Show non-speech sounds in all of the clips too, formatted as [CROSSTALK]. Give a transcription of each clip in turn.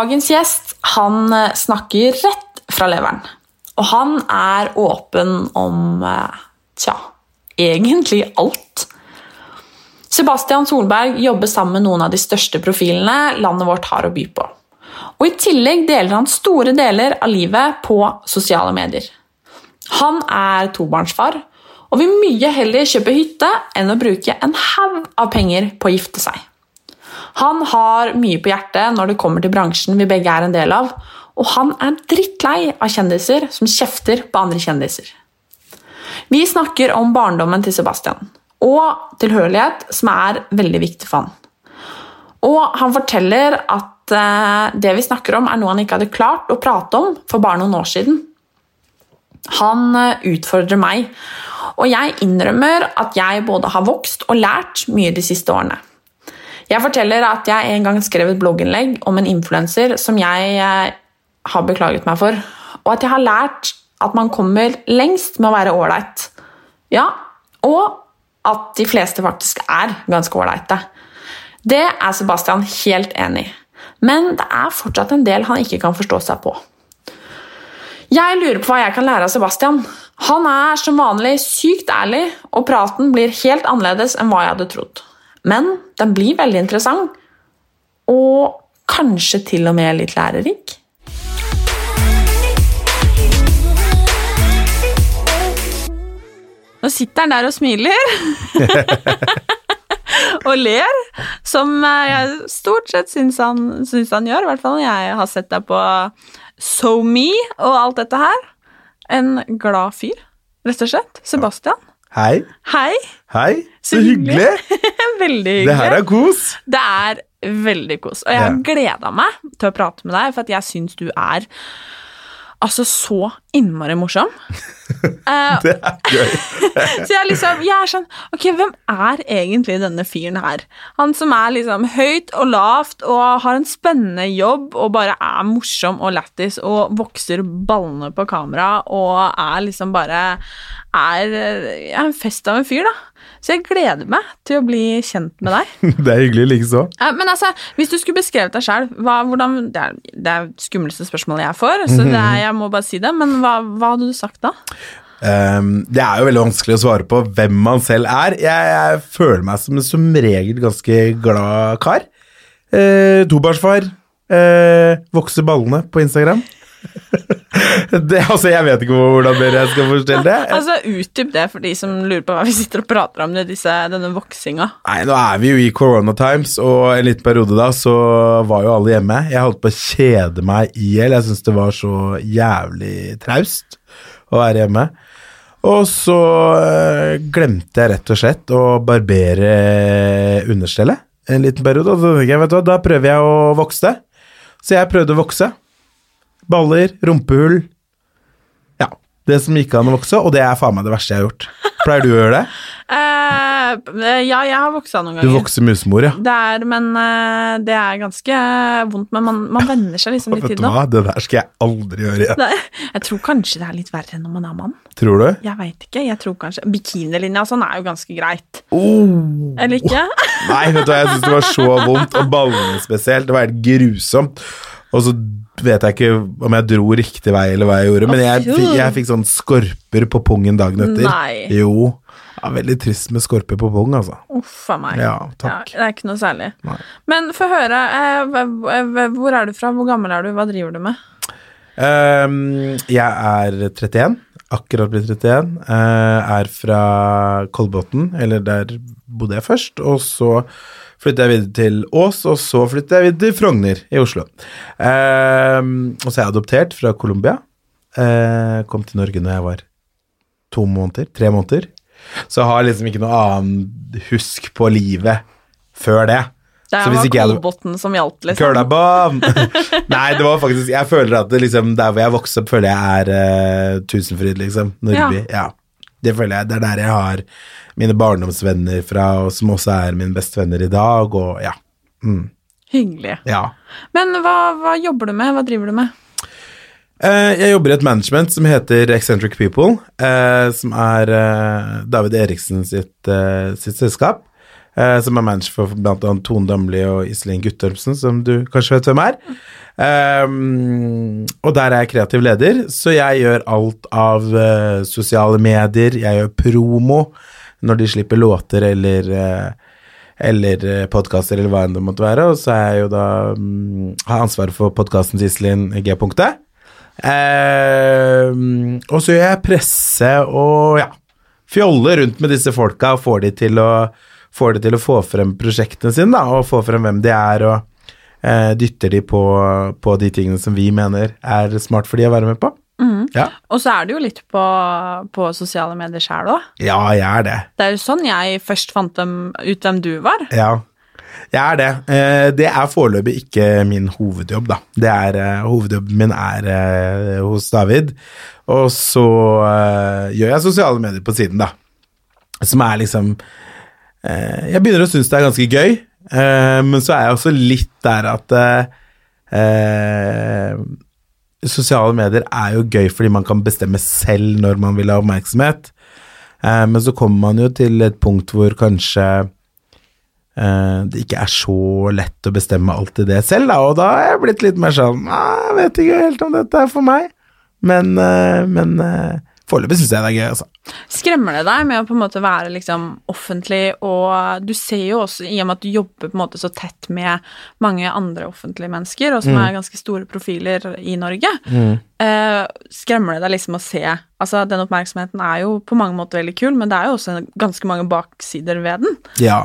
Dagens gjest han eh, snakker rett fra leveren. Og han er åpen om eh, tja, egentlig alt. Sebastian Solberg jobber sammen med noen av de største profilene landet vårt har å by på. Og I tillegg deler han store deler av livet på sosiale medier. Han er tobarnsfar og vil mye heller kjøpe hytte enn å bruke en haug av penger på å gifte seg. Han har mye på hjertet når det kommer til bransjen vi begge er en del av, og han er drittlei av kjendiser som kjefter på andre kjendiser. Vi snakker om barndommen til Sebastian og tilhørighet, som er veldig viktig for han. Og han forteller at eh, det vi snakker om, er noe han ikke hadde klart å prate om for bare noen år siden. Han eh, utfordrer meg, og jeg innrømmer at jeg både har vokst og lært mye de siste årene. Jeg forteller at jeg en gang skrev et blogginnlegg om en influenser som jeg eh, har beklaget meg for, og at jeg har lært at man kommer lengst med å være ålreit. Ja, og at de fleste faktisk er ganske ålreite. Det er Sebastian helt enig i, men det er fortsatt en del han ikke kan forstå seg på. Jeg lurer på hva jeg kan lære av Sebastian. Han er som vanlig sykt ærlig, og praten blir helt annerledes enn hva jeg hadde trodd. Men den blir veldig interessant, og kanskje til og med litt lærerik. Nå sitter han der og smiler. [LAUGHS] og ler, som jeg stort sett syns han, syns han gjør. I hvert fall når jeg har sett deg på So Me og alt dette her. En glad fyr, rett og slett. Sebastian. Hei. Hei. Hei. Så hyggelig. [LAUGHS] veldig hyggelig. Det her er kos. Det er veldig kos. Og jeg har Ja. gleda meg til å prate med deg, for jeg syns du er altså så innmari morsom. Eh, [LAUGHS] Det er gøy. [LAUGHS] så jeg, liksom, jeg er sånn Ok, hvem er egentlig denne fyren her? Han som er liksom høyt og lavt og har en spennende jobb og bare er morsom og lættis og vokser ballene på kamera og er liksom bare Er er en fest av en fyr, da. Så jeg gleder meg til å bli kjent med deg. [LAUGHS] Det er hyggelig likeså. Men altså, hvis du skulle beskrevet deg sjøl, det, er- det er det skumleste spørsmålet jeg får, så det er, jeg må bare si det, men hva, hva hadde du sagt da? Um, det er jo veldig vanskelig å svare på hvem man selv er. Jeg, jeg føler meg som en som regel ganske glad kar. Uh, Tobarnsfar. Uh, vokser ballene på Instagram. [LAUGHS] det, altså, jeg vet ikke hvordan mer jeg skal forstelle det. [LAUGHS] Altså, Utdyp det for de som lurer på hva vi sitter og prater om, disse, denne voksinga. Nei, nå er vi jo i corona times, og en liten periode da så var jo alle hjemme. Jeg holdt på å kjede meg i hjel. Jeg syns det var så jævlig traust å være hjemme. Og så øh, glemte jeg rett og slett å barbere understellet en liten periode. Og så tenkte jeg, vet du hva, da prøver jeg å vokse. Så jeg prøvde å vokse. Baller, rumpehull. Det som gikk an å vokse, og det er faen meg det verste jeg har gjort. Pleier du å gjøre det? Uh, [LAUGHS] ja, jeg har voksa noen ganger. Du vokser musmor, ja. Det er, men uh, det er ganske vondt, men man, man venner seg liksom [LAUGHS] litt Vet du hva, det der skal jeg aldri gjøre igjen. Nei, Jeg tror kanskje det er litt verre når man er mann. Tror du? Jeg veit ikke. jeg tror kanskje Bikinilinja og sånn er jo ganske greit. Oh. Eller ikke? Nei, vet du hva, jeg syns det var så vondt, og ballene spesielt. Det var helt grusomt. Og så vet jeg ikke om jeg dro riktig vei eller hva jeg gjorde, men jeg, jeg fikk sånn skorper på pungen dagen etter. Nei. Jo. Ja, veldig trist med skorper på pung, altså. Uff a meg. Ja, takk. Ja, det er ikke noe særlig. Nei. Men få høre. Eh, hvor er du fra? Hvor gammel er du? Hva driver du med? Um, jeg er 31, akkurat blitt 31. Uh, er fra Kolbotn, eller der bodde jeg først. Og så flyttet jeg videre til Ås, og så flytta jeg videre til Frogner i Oslo. Eh, og så er jeg adoptert fra Colombia. Eh, kom til Norge når jeg var to måneder, tre måneder. Så jeg har liksom ikke noe annet husk på livet før det. Det var Kolbotn som gjaldt, liksom. Kølabam! [LAUGHS] Nei, det var faktisk Jeg føler at det liksom der hvor jeg vokste opp, føler jeg er uh, Tusenfryd, liksom. Nordby. Ja. Det føler jeg. Det er der jeg har mine barndomsvenner fra, og som også er mine bestevenner i dag, og ja. Mm, Hyggelig. ja. Men hva, hva jobber du med? Hva driver du med? Eh, jeg jobber i et management som heter Eccentric People, eh, som er eh, David Eriksen sitt, sitt selskap. Eh, som er manager for annet Tone Damli og Iselin Guttormsen, som du kanskje vet hvem er. Um, og der er jeg kreativ leder, så jeg gjør alt av uh, sosiale medier, jeg gjør promo når de slipper låter eller uh, eller podkaster, eller hva enn det måtte være. Og så er jeg jo da um, har ansvaret for podkasten til Iselin G-punktet. Um, og så gjør jeg presse og ja, fjolle rundt med disse folka og får de til å, får de til å få frem prosjektene sine, da, og få frem hvem de er, og eh, dytter de på, på de tingene som vi mener er smart for de å være med på. Mm. Ja. Og så er du jo litt på, på sosiale medier sjæl òg. Ja, jeg er det. Det er jo sånn jeg først fant dem, ut hvem du var. Ja, jeg er det. Eh, det er foreløpig ikke min hovedjobb, da. Det er, eh, hovedjobben min er eh, hos David. Og så gjør jeg sosiale medier på siden, da. Som er liksom Jeg begynner å synes det er ganske gøy, men så er jeg også litt der at sosiale medier er jo gøy fordi man kan bestemme selv når man vil ha oppmerksomhet. Eh, men så kommer man jo til et punkt hvor kanskje eh, det ikke er så lett å bestemme alltid det selv, da, og da har jeg blitt litt mer sånn Jeg vet ikke helt om dette er for meg, men, eh, men Foreløpig syns jeg det er gøy, altså. Skremmer det deg med å på en måte være liksom offentlig, og du ser jo også, i og med at du jobber på en måte så tett med mange andre offentlige mennesker, og som mm. er ganske store profiler i Norge, mm. Eh, skremmer det deg liksom å se Altså, den oppmerksomheten er jo på mange måter veldig kul, men det er jo også ganske mange baksider ved den. Ja.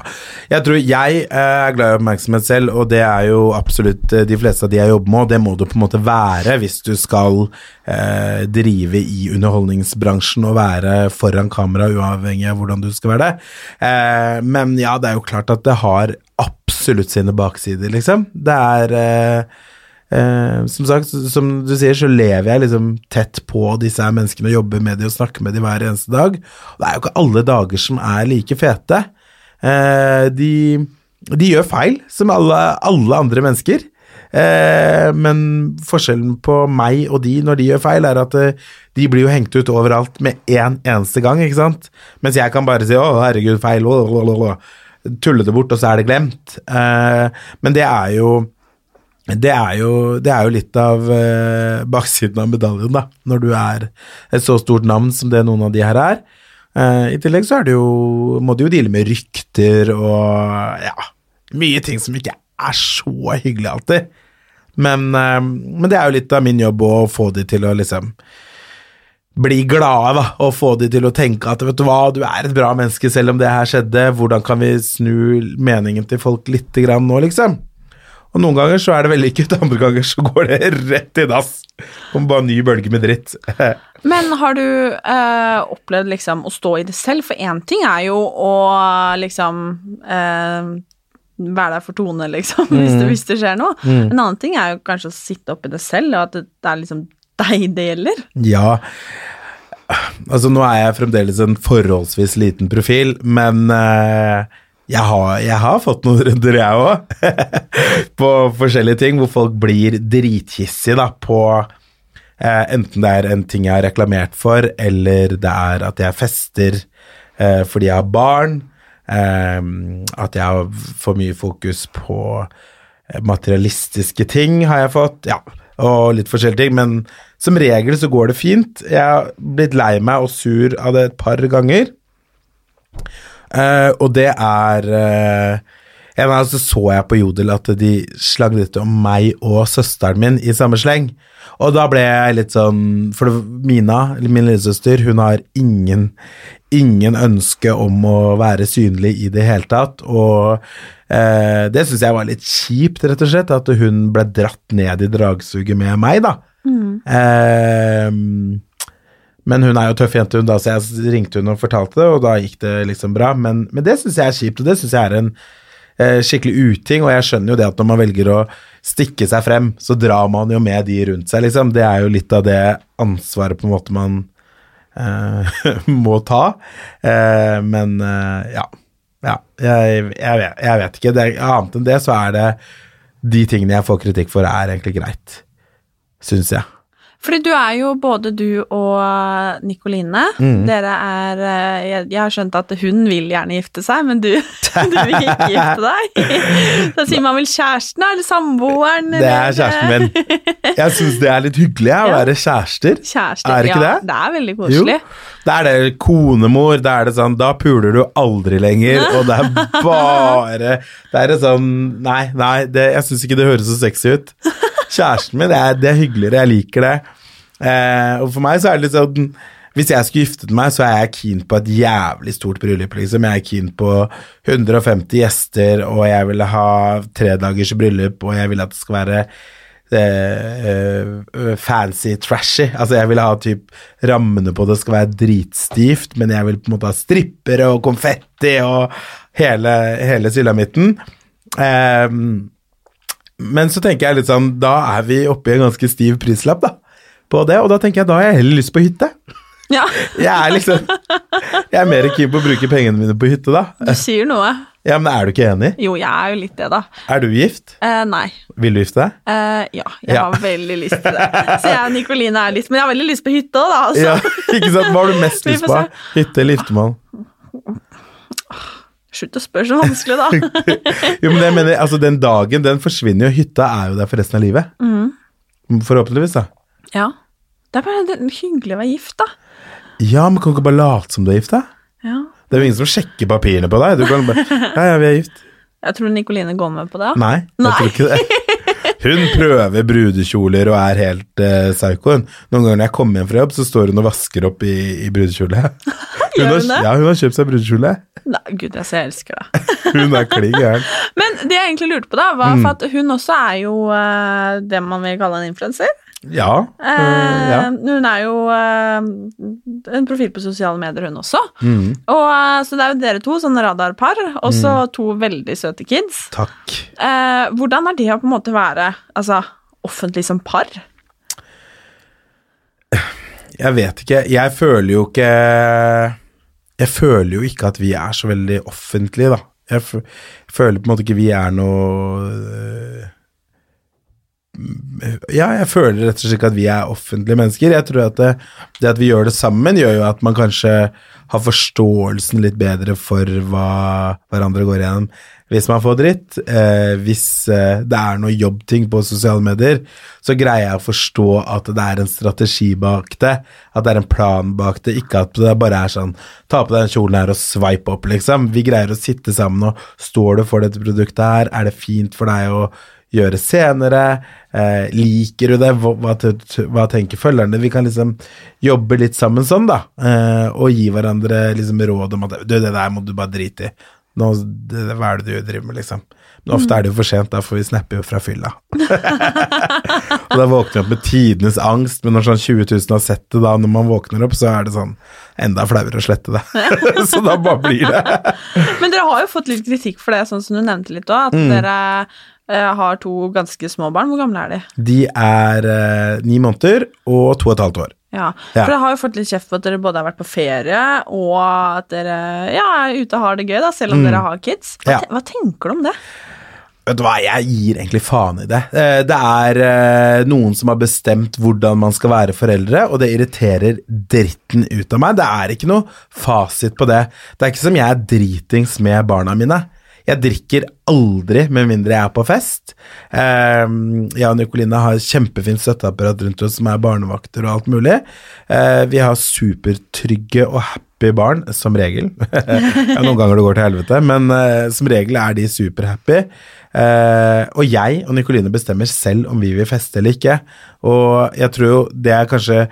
Jeg tror jeg uh, er glad i oppmerksomhet selv, og det er jo absolutt eh, de fleste av de jeg jobber med, og det må du på en måte være hvis du skal uh, drive i underholdningsbransjen og være foran kamera, uavhengig av hvordan du skal være det. Men ja, det er jo klart at det har absolutt sine baksider, liksom. Det er eh, som sagt, som du sier, så lever jeg liksom tett på disse her menneskene og jobber med dem og snakker med dem hver eneste dag. Og det er jo ikke alle dager som er like fete. Eh, de, de, gjør feil, som alle, alle andre mennesker. Eh, men forskjellen på meg og de når de gjør feil, er at eh, de blir jo hengt ut overalt med én en eneste gang, ikke sant? Mens jeg kan bare si 'å, herregud, feil', tulle det bort, og så er det glemt. Eh, men det er jo det er, jo, det er jo, litt av eh, baksiden av medaljen, da, når du er et så stort navn som det noen av de her er. Eh, I tillegg så er det jo, må du jo deale med rykter og ja, mye ting som ikke er så hyggelig alltid. Men, eh, men det er jo litt av min jobb å få de til å liksom bli glade, da, og få de til å tenke at vet du hva, du er et bra menneske selv om det her skjedde, hvordan kan vi snu meningen til folk lite grann nå, liksom? Og noen ganger så er det vellykket, [LAUGHS] andre ganger så går det rett i dass. Kommer bare en ny bølge med dritt. [LAUGHS] Men har du eh, opplevd liksom å stå i det selv? For én ting er jo å liksom eh, være der for Tone, liksom, mm. [LAUGHS] hvis, det, hvis, det, skjer noe. Mm. En annen ting er jo kanskje å sitte oppi det selv, og at det, det er liksom deg det gjelder. Ja. Altså, nå er jeg fremdeles en forholdsvis liten profil, men eh, jeg har, jeg har, fått noen runder, jeg òg, [LAUGHS] på forskjellige ting hvor folk blir drithissige da, på eh, enten det er en ting jeg har reklamert for, eller det er at jeg fester eh, fordi jeg har barn, eh, at jeg har for mye fokus på eh, materialistiske ting, har jeg fått, ja, og litt forskjellige ting, men som regel så går det fint. Jeg har blitt lei meg og sur av det et par ganger. Uh, og det er uh, en gang så, så jeg på Jodel at de slang litt om meg og søsteren min i samme sleng. Og da ble jeg litt sånn For Mina, min lillesøster, hun har ingen, ingen ønske om å være synlig i det hele tatt. Og uh, det syns jeg var litt kjipt, rett og slett, at hun ble dratt ned i dragsuget med meg, da. Mm. Men hun er jo tøff jente, hun da, så jeg ringte hun og fortalte det, og da gikk det liksom bra. Men, men det syns jeg er kjipt, og det syns jeg er en eh, skikkelig uting, og jeg skjønner jo det at når man velger å stikke seg frem, så drar man jo med de rundt seg, liksom. Det er jo litt av det ansvaret på en måte man eh, [LAUGHS] må ta. Eh, men eh, ja. Ja, jeg, jeg, vet, jeg vet ikke. Det, annet enn det så er det de tingene jeg får kritikk for, er egentlig greit, syns jeg. Fordi du er jo både du og Nikoline. Mm. Dere er eh, jeg, jeg har skjønt at hun vil gjerne gifte seg, men du, [LAUGHS] du vil ikke gifte deg. [LAUGHS] Da sier man vel kjæresten eller samboeren? Det er kjæresten min. Jeg syns det er litt hyggelig å være kjærester. Kjæreste. Er det ikke ja, det? Det er veldig Jo. koselig. Da er det konemor, da er det sånn Da puler du aldri lenger, og det er bare Det er sånn Nei, nei, det, jeg syns ikke det høres så sexy ut. Kjæresten min, det er, det er hyggeligere, jeg liker det. Eh, og for meg så er det litt sånn Hvis jeg skulle giftet meg, så er jeg keen på et jævlig stort bryllup, liksom. Jeg er keen på 150 gjester, og jeg vil ha tredagers bryllup, og jeg vil at det skal være eh, eh, fancy, trashy. Altså, jeg vil ha typ Rammene på det skal være dritstivt, men jeg vil på en måte ha strippere og konfetti og hele, hele sylamitten. Eh, men så tenker jeg litt sånn, da er vi oppe i en ganske stiv prislapp, da. På det, og da tenker jeg da har jeg heller lyst på hytte. Ja, Jeg er liksom Jeg er mer keen på å bruke pengene mine på hytte, da. du sier noe. Ja, men er du ikke enig? Jo, jeg er jo litt det, da. Er du gift? Eh, nei. Vil du gifte deg? Eh, ja, jeg Ja. har veldig lyst til det. Så jeg og Nikoline er litt Men jeg har veldig lyst på hytte òg, da. Altså. Ja, ikke sant? Hva har du mest [LAUGHS] lyst på? Hytte eller giftermål? Slutt å spørre så vanskelig, da. [LAUGHS] Jo, men jeg mener, altså Den dagen den forsvinner jo, hytta er jo der for resten av livet. Mm. Forhåpentligvis, da. Ja. Det er bare hyggelig å være gift, da. Ja, men kan du ikke bare late som du er gift, da? Ja. Det er jo ingen som sjekker papirene på deg. Du kan bare [LAUGHS] Ja, ja, vi er gift. Jeg tror Nikoline går med på det. Nei, jeg Nei. tror ikke det. [LAUGHS] Hun prøver brudekjoler og er helt uh, psycho. Noen ganger når jeg kommer hjem fra jobb, så står hun og vasker opp i, i brudekjole. [LAUGHS] Hun har, ja, hun har kjøpt seg brudekjole. Nei, gud, jeg, ser, jeg elsker det. [LAUGHS] Hun er klin gæren. Men det jeg egentlig lurte på, da, Mm. var for at hun også er jo uh, det man vil kalle en influenser. Ja. øh, ja. Hun er jo eh, en profil på sosiale medier, hun også. Mm, Og, så det er jo dere to, sånn radarpar, og så Mm. to veldig søte kids. takk. Eh, hvordan er det å på en måte være altså, offentlig som par? Jeg vet ikke. Jeg føler jo ikke Jeg føler jo ikke at vi er så veldig offentlige, da. Jeg føler på en måte ikke vi er noe øh, Ja, jeg føler rett og slett at vi er offentlige mennesker. Jeg tror at det, det at vi gjør det sammen, gjør jo at man kanskje har forståelsen litt bedre for hva hverandre går igjennom. Hvis man får dritt, eh, hvis eh, det er noe jobbting på sosiale medier, så greier jeg å forstå at det er en strategi bak det, at det er en plan bak det, ikke at det bare er sånn ta på deg den kjolen her og swipe opp, liksom. Vi greier å sitte sammen og står du for dette produktet her, er det fint for deg å gjøre senere, eh, liker du det, hva, hva, hva tenker følgerne? Vi kan liksom jobbe litt sammen sånn, da, eh, og gi hverandre liksom råd om at du, det der må du bare drite i. Nå, det, hva er det du driver med, liksom? Men ofte er det jo for sent, da, for vi snapper jo fra fylla. [LAUGHS] og da våkner vi opp med tidenes angst, men når sånn 20 000 har sett det da, når man våkner opp, så er det sånn enda flauere å slette det. [LAUGHS] så da bare blir det. [LAUGHS] Men dere har jo fått litt kritikk for det, sånn som du nevnte litt òg, at Mm. dere eh, har to ganske små barn. Hvor gamle er de? De er eh, ni måneder og to og et halvt år. Ja. For dere har jo fått litt kjeft for at dere både har vært på ferie, og at dere ja, er ute og har det gøy, da, selv om dere har kids. Hva, Mm. Ja. te hva tenker du om det? Vet du hva, jeg gir egentlig faen i det. Eh, Det er eh, noen som har bestemt hvordan man skal være foreldre, og det irriterer dritten ut av meg. Det er ikke noe fasit på det. Det er ikke som jeg er dritings med barna mine. Jeg drikker aldri med mindre jeg er på fest. Eh, jeg og Nicoline har kjempefint støtteapparat rundt oss som er barnevakter og alt mulig. Eh, vi har supertrygge og happy barn, som regel. [LAUGHS] ja, noen ganger det går til helvete, men eh, som regel er de superhappy. Eh, og jeg og Nicoline bestemmer selv om vi vil feste eller ikke. Og jeg tror jo det er kanskje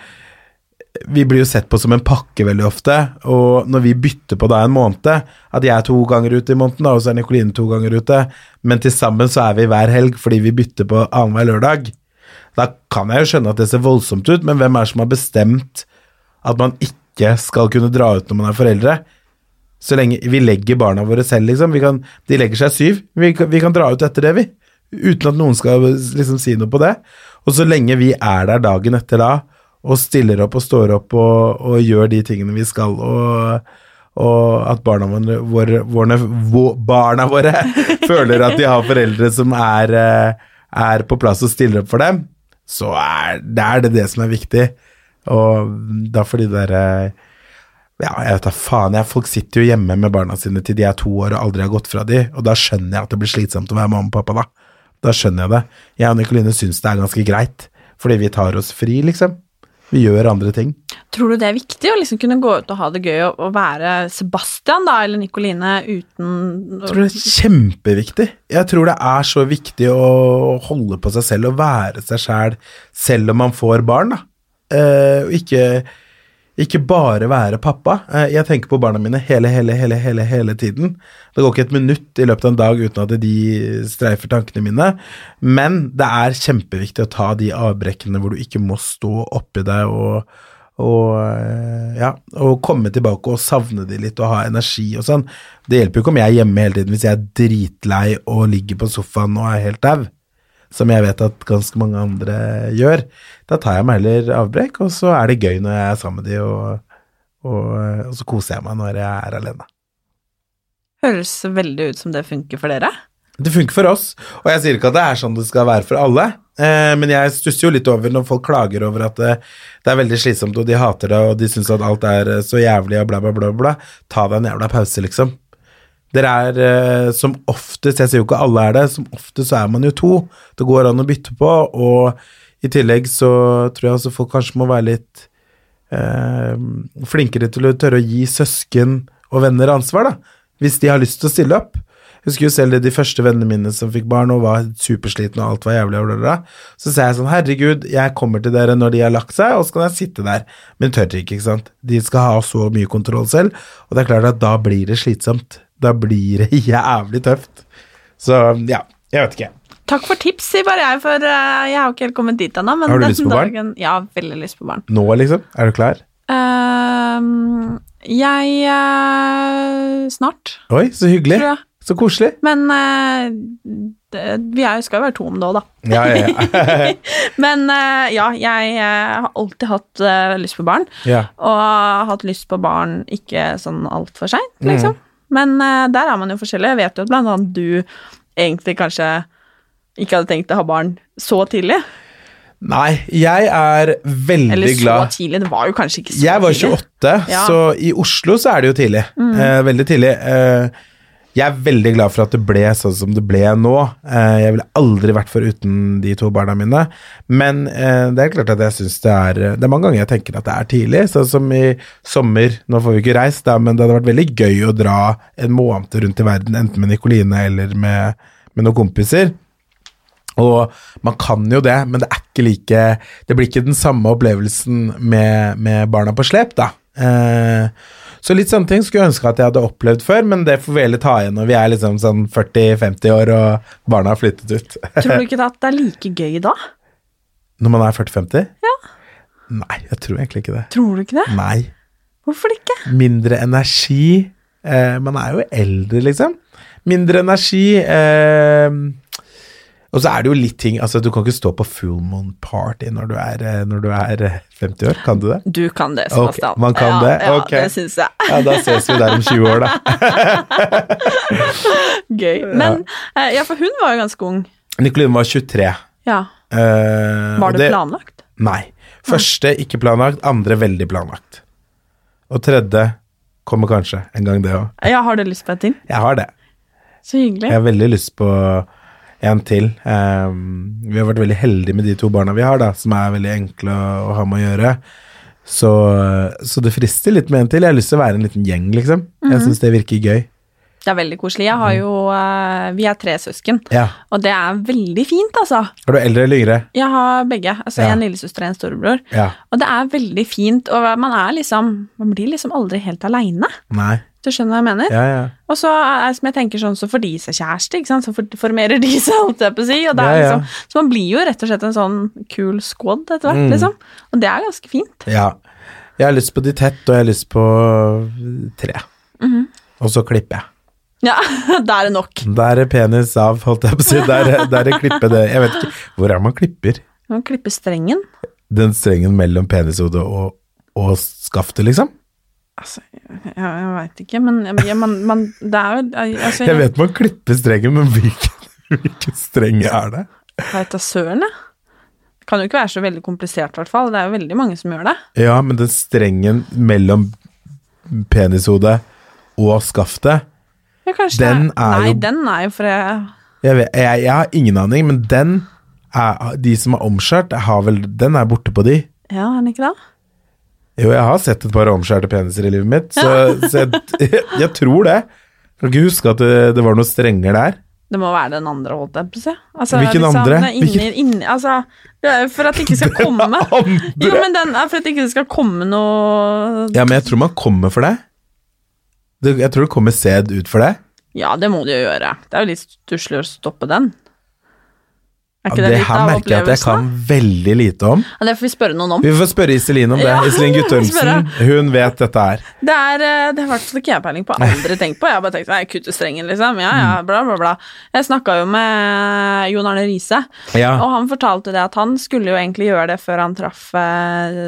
vi blir jo sett på som en pakke veldig ofte, og når vi bytter på da en måned, at jeg er to ganger ute i måneden, og så er Nikoline to ganger ute, men til sammen så er vi hver helg fordi vi bytter på annenhver lørdag, da kan jeg jo skjønne at det ser voldsomt ut, men hvem er det som har bestemt at man ikke skal kunne dra ut når man er foreldre? Så lenge vi legger barna våre selv, liksom. Kan, de legger seg syv, vi kan, vi kan dra ut etter det, vi. Uten at noen skal liksom si noe på det. Og så lenge vi er der dagen etter da, og stiller opp og står opp og, og gjør de tingene vi skal, og, og at barna våre, våre, barna våre [LAUGHS] føler at de har foreldre som er, eh, er på plass og stiller opp for dem, så er det er det, det som er viktig. Og da får de derre ja, jeg vet da faen. Jeg, folk sitter jo hjemme med barna sine til de er to år og aldri har gått fra de, og da skjønner jeg at det blir slitsomt å være mamma og pappa, da. Da skjønner jeg det. Jeg og Nikoline syns det er ganske greit, fordi vi tar oss fri, liksom. Vi gjør andre ting. Tror du det er viktig å liksom kunne gå ut og ha det gøy og, være Sebastian da, eller Nikoline uten Jeg tror det er kjempeviktig. Jeg tror det er så viktig å holde på seg selv og være seg sjæl selv om man får barn, da. Eh, og ikke, ikke bare være pappa. Eh, jeg tenker på barna mine hele, hele, hele, hele, hele tiden. Det går ikke et minutt i løpet av en dag uten at de streifer tankene mine. Men det er kjempeviktig å ta de avbrekkene hvor du ikke må stå oppi deg og, og, eh, ja, og komme tilbake og savne de litt og ha energi og sånn. Det hjelper jo ikke om jeg er hjemme hele tiden hvis jeg er dritlei og ligger på sofaen og er helt dau, som jeg vet at ganske mange andre gjør. Da tar jeg meg heller avbrekk, og så er det gøy når jeg er sammen med de, og, og, og så koser jeg meg når jeg er alene. Høres veldig ut som det funker for dere. Det funker for oss, og jeg sier ikke at det er sånn det skal være for alle, eh, men jeg stusser jo litt over når folk klager over at det, det er veldig slitsomt, og de hater det, og de syns at alt er eh, så jævlig og bla, bla, bla, bla. Ta deg en jævla pause, liksom. Dere er eh, som oftest, jeg sier jo ikke alle er det, som oftest så er man jo to. Det går an å bytte på, og i tillegg så tror jeg altså folk kanskje må være litt eh, flinkere til å tørre å gi søsken og venner ansvar, da. Hvis de har lyst til å stille opp. Jeg husker jo selv de første vennene mine som fikk barn og var superslitne og alt var jævlig, og bla, bla, bla. så sa jeg sånn herregud, jeg kommer til dere når de har lagt seg, og så kan jeg sitte der. Men tør ikke, ikke sant. De skal ha så mye kontroll selv, og det er klart at da blir det slitsomt. Da blir det [LAUGHS] jævlig tøft. Så ja, jeg vet ikke. Takk for tips, sier bare jeg, for eh, jeg har ikke helt kommet dit ennå. Har du lyst på barn? dagen- Ja, veldig lyst på barn. Nå, liksom? Er du klar? Uh, jeg uh, Snart, Oi, så hyggelig. Så koselig. Men uh, det, vi er, skal jo være to om det òg, da. Ja, ja, ja. [LAUGHS] Men ja, jeg har alltid hatt lyst på barn. ja. Og har hatt lyst på barn ikke sånn altfor seint, Mm. Men eh, der er man jo forskjellig. Jeg vet jo at blant annet du egentlig kanskje ikke hadde tenkt å ha barn så tidlig. Nei, jeg er veldig glad Eller så glad tidlig, det var jo kanskje ikke så tidlig. Jeg var tidlig. 28, Ja. så i Oslo så er det jo tidlig. Eh, veldig tidlig. Eh, jeg er veldig glad for at det ble sånn som det ble nå. Eh, jeg ville aldri vært foruten de to barna mine. Men eh, det er klart at jeg syns det er Det er mange ganger jeg tenker at det er tidlig. Sånn som i sommer. Nå får vi ikke reist, da, men det hadde vært veldig gøy å dra en måned rundt i verden, enten med Nikoline eller med, med noen kompiser. Og man kan jo det, men det er ikke like Det blir ikke den samme opplevelsen med, med barna på slep, da. Eh, så litt sånne ting skulle jeg ønske at jeg hadde opplevd før, men det får vi heller ta igjen når vi er liksom sånn 40-50 år og barna har flyttet ut. [LAUGHS] Tror du ikke at det er like gøy da? Når man er 40-50? Ja. Nei, jeg tror egentlig ikke det. Tror du ikke det? Nei. Hvorfor ikke? Mindre energi. Eh, man er jo eldre, liksom. Mindre energi. Eh, og så er det jo litt ting Altså, du kan ikke stå på full moon party når du er, eh, når du er eh, 50 år. Kan du det? Du kan det, Ok, Okay. man kan ja, det? Ja, Ok. det syns jeg. Ja, da ses vi der om 20 år, da. [LAUGHS] Gøy. Men eh, ja, for hun var jo ganske ung. Nicoline var 23. Ja. Uh, Var det, det planlagt? Nei. Første ikke planlagt, andre veldig planlagt. Og tredje kommer kanskje en gang, det òg. Ja, har du lyst på et til? Jeg har det. Så hyggelig. Jeg har veldig lyst på en til. Um, vi har vært veldig heldige med de to barna vi har, da, som er veldig enkle å, å ha med å gjøre. Så, så det frister litt med en til. Jeg har lyst til å være en liten gjeng, liksom. Jeg Mhm. syns det virker gøy. Det er veldig koselig. Jeg har jo uh, Vi er tre søsken, Ja. og det er veldig fint, altså. Er du eldre eller yngre? Jeg har begge. Altså Ja. En lillesøster og en storebror. Ja. Og det er veldig fint, og man er liksom Man blir liksom aldri helt aleine. Du skjønner hva jeg mener? Ja, ja. Og så er som jeg tenker sånn, så får de seg kjæreste, ikke sant? så for, formerer de seg, holdt jeg på å si. Og det er liksom, så man blir jo rett og slett en sånn kul squad etter hvert, Mm. liksom. Og det er ganske fint. ja. Jeg har lyst på de tett, og jeg har lyst på tre. Mhm. Og så klipper jeg. Ja, [LAUGHS] da er det nok. Da er penis av, holdt jeg på å si. Der er klippe det Jeg vet ikke Hvor er man klipper? Man klipper strengen. Den strengen mellom penishodet og, og skaftet, liksom? Altså, jeg, jeg veit ikke, men jeg, man, man, det er jo altså, Jeg vet man klipper strengen, men hvilken, [LAUGHS] hvilken streng er det? Veit da søren, jeg. Det kan jo ikke være så veldig komplisert, i hvert fall. Det er jo veldig mange som gjør det. Ja, men den strengen mellom penishodet og skaftet Ja, Den det er Nei, jo- den er jo for jeg jeg, vet, jeg, jeg har ingen aning, men den er, De som er omskjært, har vel Den er borte på de. Ja, er den ikke det? Jo, jeg har sett et par omskjærte peniser i livet mitt, så, så jeg, [LAUGHS] jeg, tror det. Kan ikke huske at det, det var noe strenger der. Det må være den andre, holdt jeg på å si. Altså, Hvilken andre? er Inni, inni, altså, for at det ikke skal [LAUGHS] komme Andre? Jo, men den er for at det ikke skal komme noe Ja, men jeg tror man kommer for det. det jeg tror det kommer sæd ut for det. Ja, det må det jo gjøre. Det er jo litt stusslig å stoppe den. Er Ja, det, det her merker jeg at jeg kan veldig lite om. Ja, det får vi spørre noen om. Vi får spørre Iselin om det. Ja, [LAUGHS] Iselin Guttormsen, hun vet dette her. Det er, eh, det har i hvert fall ikke jeg peiling på. Aldri tenkt på. Jeg har bare tenkt nei, kutte strengen, liksom. Ja, ja, Mm. bla, bla, bla. Jeg snakka jo med Jon Arne Riise, Ja. og han fortalte det at han skulle jo egentlig gjøre det før han traff eh,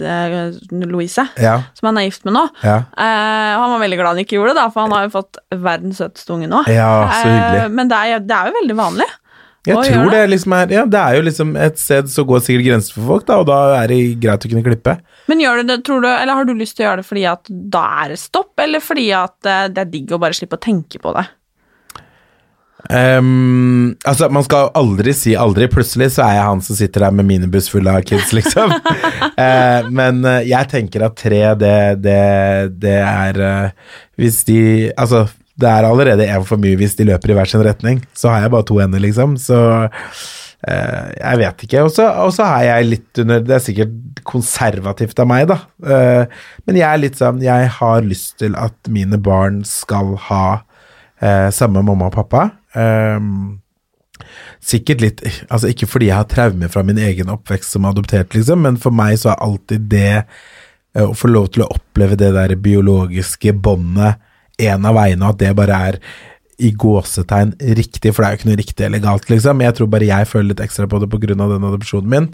eh, Louise, Ja. som han er gift med nå. Ja. Eh, og han var veldig glad han ikke gjorde det, da, for han har jo fått verdens søteste unge nå. Ja, så hyggelig. Eh, men det er, det er jo veldig vanlig. Jeg tror det liksom er Ja, det er jo liksom et sted så går sikkert grenser for folk, da, og da er det greit å kunne klippe. Men gjør du det, tror du, eller har du lyst til å gjøre det fordi at da er det stopp, eller fordi at eh, det er digg å bare slippe å tenke på det? Um, altså, man skal aldri si aldri. Plutselig så er jeg han som sitter der med minibuss full av kids, liksom. uh, [LAUGHS] men uh, jeg tenker at tre, det, det, det er uh, Hvis de Altså, det er allerede én for mye hvis de løper i hver sin retning. Så har jeg bare to hender, liksom. Så eh, jeg vet ikke. Og så er jeg litt under Det er sikkert konservativt av meg, da. Eh, men jeg er litt sånn Jeg har lyst til at mine barn skal ha eh, samme mamma og pappa. Sikkert litt Altså ikke fordi jeg har traumer fra min egen oppvekst som adoptert, liksom, men for meg så er alltid det å få lov til å oppleve det der biologiske båndet en av veiene, at det bare er i gåsetegn riktig, for det er jo ikke noe riktig eller galt, liksom. Jeg tror bare jeg føler litt ekstra på det av den adopsjonen min.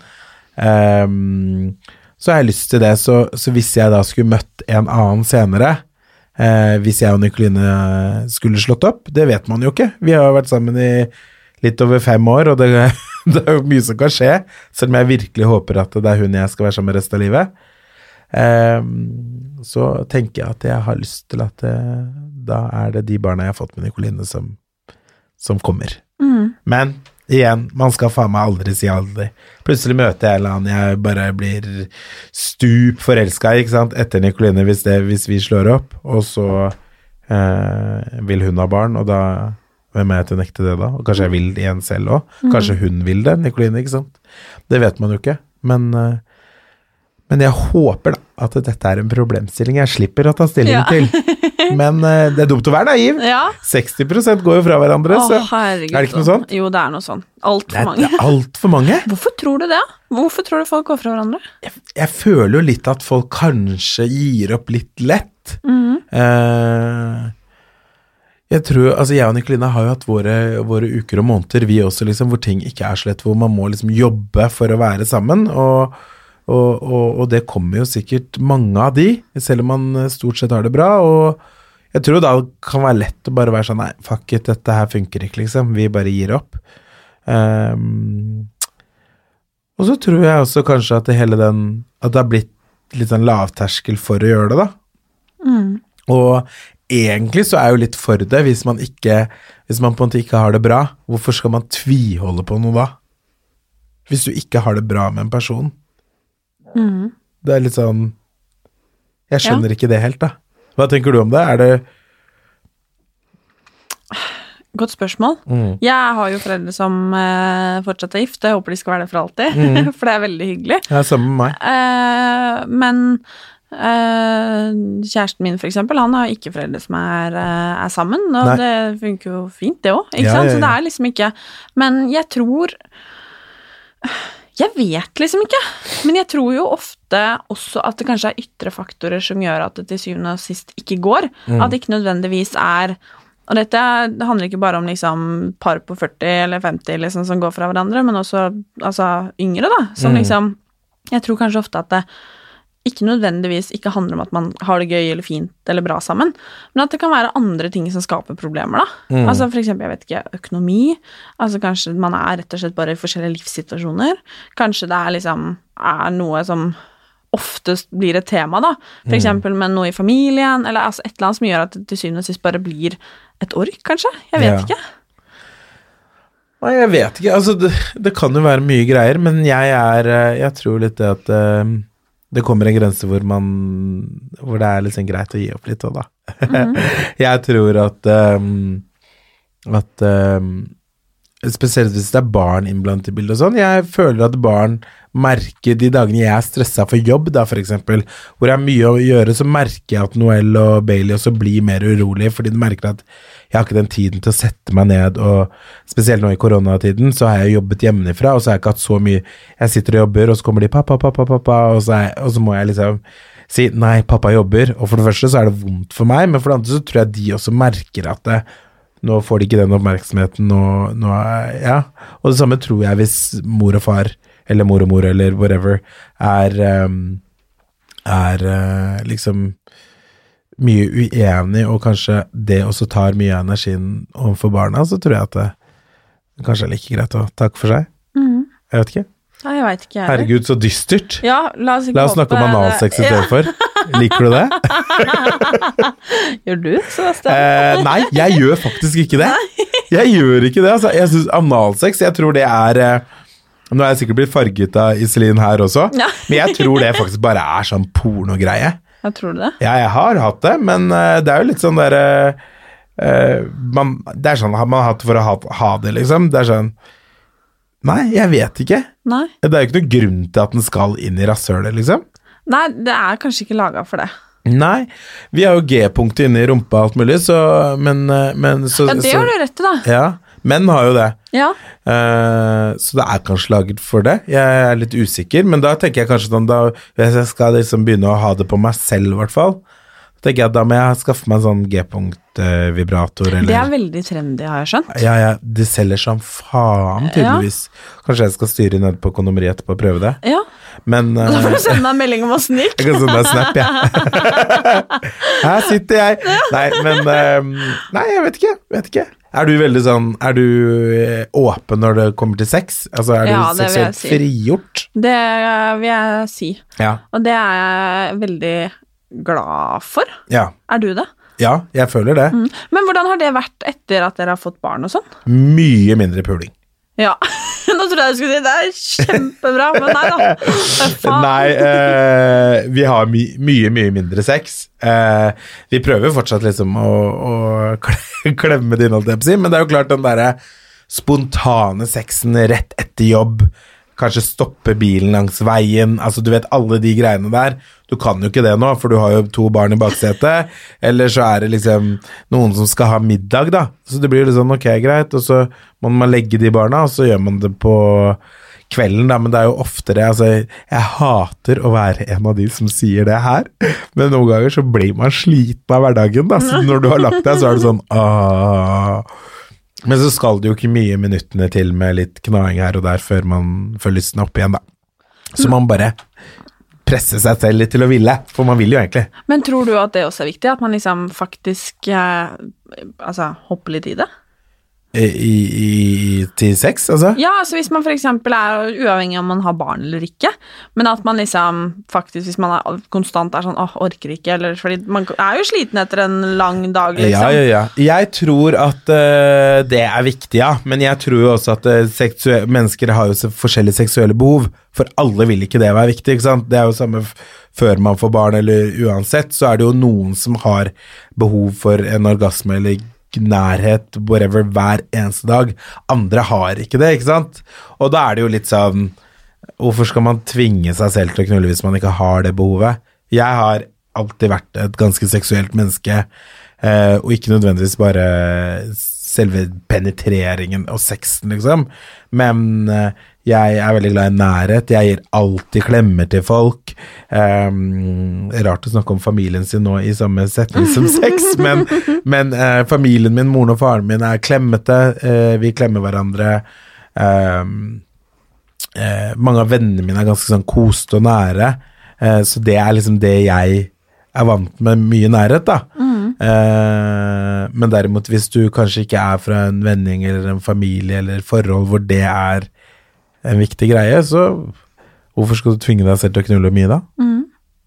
Um, så har jeg lyst til det, så, så hvis jeg da skulle møtt en annen senere, Eh, hvis jeg og Nikoline skulle slått opp, det vet man jo ikke. Vi har jo vært sammen i litt over fem år, og det, [LAUGHS] det er jo mye som kan skje. Selv om jeg virkelig håper at det er hun jeg skal være sammen med resten av livet. Eh, så tenker jeg at jeg har lyst til at det, da er det de barna jeg har fått med Nikoline, som, som kommer. Men igjen, man skal faen meg aldri si aldri. Plutselig møter jeg en eller annen jeg bare blir stup forelska i, ikke sant, etter Nikoline, hvis, det, hvis vi slår opp, og så eh, vil hun ha barn, og da hvem er jeg til å nekte det, da? Og kanskje jeg vil det igjen selv òg? Kanskje hun vil det, Nikoline, ikke sant? Det vet man jo ikke, men eh, men jeg håper da at dette er en problemstilling jeg slipper å ta stilling Ja. til. [LAUGHS] Men uh, det er dumt å være naiv. Ja. 60% går jo fra hverandre, Å, så herregud. er det ikke noe sånt? Jo, det er noe sånt. Altfor mange. det er altfor mange. [LAUGHS] Hvorfor tror du det? Hvorfor tror du folk går fra hverandre? Jeg føler jo litt at folk kanskje gir opp litt lett. Mhm. Uh, jeg tror, altså jeg og Nicolina har jo hatt våre, våre uker og måneder, vi også, liksom, hvor ting ikke er så lett, hvor man må liksom jobbe for å være sammen. Og, og, og, og det kommer jo sikkert mange av de, selv om man stort sett har det bra. Og jeg tror da det kan være lett å bare være sånn Nei, fuck it, dette her funker ikke, liksom. Vi bare gir opp. Um, og så tror jeg også kanskje at det hele den At det har blitt litt sånn lavterskel for å gjøre det, da. Mm. Og egentlig så er jeg jo litt for det, hvis man ikke Hvis man på en måte ikke har det bra. Hvorfor skal man tviholde på noe da? Hvis du ikke har det bra med en person. Mm. Det er litt sånn Jeg skjønner ikke det helt, da. Hva tenker du om det? Er det Godt spørsmål. Mm. Jeg har jo foreldre som eh, fortsatt er gift, og jeg håper de skal være det for alltid, Mm. [LAUGHS] for det er veldig hyggelig. Ja, samme med meg. Eh, men eh, kjæresten min, for eksempel, han har ikke foreldre som er, eh, er sammen, og Nei. det funker jo fint, det òg, ikke Ja, sant? ja, Så det er liksom ikke Men jeg tror Jeg vet liksom ikke, men jeg tror jo ofte også at det kanskje er ytre faktorer som gjør at det til syvende og sist ikke går. Mm. At det ikke nødvendigvis er og dette det handler ikke bare om liksom par på 40 eller 50 liksom, som går fra hverandre, men også altså, yngre, da. Som Mm. liksom Jeg tror kanskje ofte at det, ikke nødvendigvis ikke handler om at man har det gøy eller fint eller bra sammen, men at det kan være andre ting som skaper problemer, da. Altså for eksempel, jeg vet ikke, økonomi. Altså kanskje man er rett og slett bare i forskjellige livssituasjoner. Kanskje det er liksom er noe som oftest blir et tema, da. For eksempel med noe i familien, eller altså et eller annet som gjør at det til syvende og sist bare blir et ork, kanskje. Jeg vet Ja. ikke. Nei, jeg vet ikke. Altså, det, det kan jo være mye greier, men jeg er eh, Jeg tror litt det at eh, det kommer en grense hvor man Hvor det er liksom greit å gi opp litt òg, da. [LAUGHS] jeg tror at um, At eh, Spesielt hvis det er barn innblandet i bildet og sånn. Jeg føler at barn merker de dagene jeg er stressa for jobb, da for eksempel, hvor jeg har mye å gjøre, så merker jeg at Noel og Bailey også blir mer urolige, fordi de merker at jeg har ikke den tiden til å sette meg ned, og spesielt nå i koronatiden, så har jeg jobbet hjemmefra, og så har jeg ikke hatt så mye Jeg sitter og jobber, og så kommer de pappa, pappa, pappa, og så, er, og så må jeg liksom si nei, pappa jobber, og for det første så er det vondt for meg, men for det andre så tror jeg de også merker at det, nå får de ikke den oppmerksomheten, nå, nå Ja. Og det samme tror jeg hvis mor og far, eller mor og mor, eller whatever, er ehm, Er eh, liksom mye uenig, og kanskje det også tar mye av energien overfor barna, så tror jeg at det kanskje er like greit å takke for seg. Jeg vet ikke. Nei, jeg vet ikke, jeg. Herregud, så dystert. Ja, la oss La oss snakke om analsex istedenfor. Ja. [LAUGHS] Liker du det? [LAUGHS] Gjør du, Sebastian? Eh, nei, jeg gjør faktisk ikke det. Jeg gjør ikke det. Altså. Jeg syns Analsex, jeg tror det er eh, Nå er jeg sikkert blitt farget av Iselin her også, [LAUGHS] men jeg tror det faktisk bare er sånn pornogreie. Ja, tror du det? Ja, jeg har hatt det, men eh, det er jo litt sånn derre Uh, man, Det er sånn man har hatt for å ha, ha det, liksom. Det er sånn Nei, jeg vet ikke. Nei. Det er jo ikke noen grunn til at den skal inn i rasshølet, liksom. Nei, det er kanskje ikke laga for det. Nei, vi har jo G-punktet inne i rumpa og alt mulig, så Men, eh, men så, Ja, det har du rett i, da. Ja, menn har jo det. Ja. Uh, så det er kanskje laget for det. Jeg er litt usikker, men da tenker jeg kanskje sånn da, Hvis jeg skal liksom begynne å ha det på meg selv, i hvert fall, tenker jeg at da må jeg skaffet meg en sånn G-punkt-vibrator, eller Det er veldig trendy, har jeg skjønt. ja, ja, det selger som faen, tydeligvis. Kanskje jeg skal styre ned på kondomeriet etterpå og prøve det. Ja, Men Da får eh, du sende meg en melding om å det [LAUGHS] jeg kan sende deg snap, jeg. [LAUGHS] Her sitter jeg. Nei, men eh, Nei, jeg vet ikke. Vet ikke. Er du veldig sånn Er du eh, åpen når det kommer til sex? Altså, er du Ja, det jeg seksuelt si. frigjort? Det vil jeg si. Ja. Og det er jeg veldig glad for. Ja. Er du det? Ja, jeg føler det. Men hvordan har det vært etter at dere har fått barn og sånn? Mye mindre puling. Ja. [LAUGHS] Nå trodde jeg du skulle si det er kjempebra, men nei da. Faen? Nei, eh, vi har my mye, mye mindre sex. Eh, vi prøver fortsatt liksom å, å [LAUGHS] klemme det inn, holdt jeg på å si, men det er jo klart den derre spontane sexen rett etter jobb, kanskje stoppe bilen langs veien, altså du vet alle de greiene der. Du kan jo ikke det nå, for du har jo to barn i baksetet, [LAUGHS] eller så er det liksom noen som skal ha middag, da. Så det blir sånn, ok, greit, og så må man legge de barna, og så gjør man det på kvelden, da, men det er jo oftere altså, Jeg hater å være en av de som sier det her, [LAUGHS] men noen ganger så blir man sliten av hverdagen. Da. Så når du har lagt deg, så er det sånn «Åh». Men så skal det jo ikke mye minuttene til med litt knaing her og der før man får lysten opp igjen, da. Så man bare presser seg selv litt til å ville, for man vil jo egentlig. Men tror du at det også er viktig? At man liksom faktisk eh, altså, hopper litt i det? I, i, til sex, altså? Ja, altså hvis man eksempel er uavhengig om man har barn eller ikke, men at man liksom faktisk, hvis man er konstant er sånn åh, orker ikke, eller fordi man er jo sliten etter en lang dag, liksom. Ja, ja, ja. Jeg tror at uh, det er viktig, ja. Men jeg tror jo også at uh, mennesker har jo forskjellige seksuelle behov. For alle vil ikke det være viktig, ikke sant. Det er jo samme før man får barn, eller uansett, så er det jo noen som har behov for en orgasme eller nærhet, whatever, hver eneste dag. Andre har ikke det, ikke sant. Og da er det jo litt sånn Hvorfor skal man tvinge seg selv til å knulle hvis man ikke har det behovet? Jeg har alltid vært et ganske seksuelt menneske, eh, og ikke nødvendigvis bare selve penetreringen og sexen, liksom. Men eh, jeg er veldig glad i nærhet. Jeg gir alltid klemmer til folk. Um, rart å snakke om familien sin nå i samme setning som [LAUGHS] sex, men, men uh, familien min, moren og faren min, er klemmete. Uh, vi klemmer hverandre. Um, uh, mange av vennene mine er ganske sånn koste og nære. Så det er liksom det jeg er vant med mye nærhet, da. Eh, men derimot, hvis du kanskje ikke er fra en vending eller en familie eller forhold hvor det er en viktig greie, så hvorfor skal du tvinge deg selv til å knulle mye da?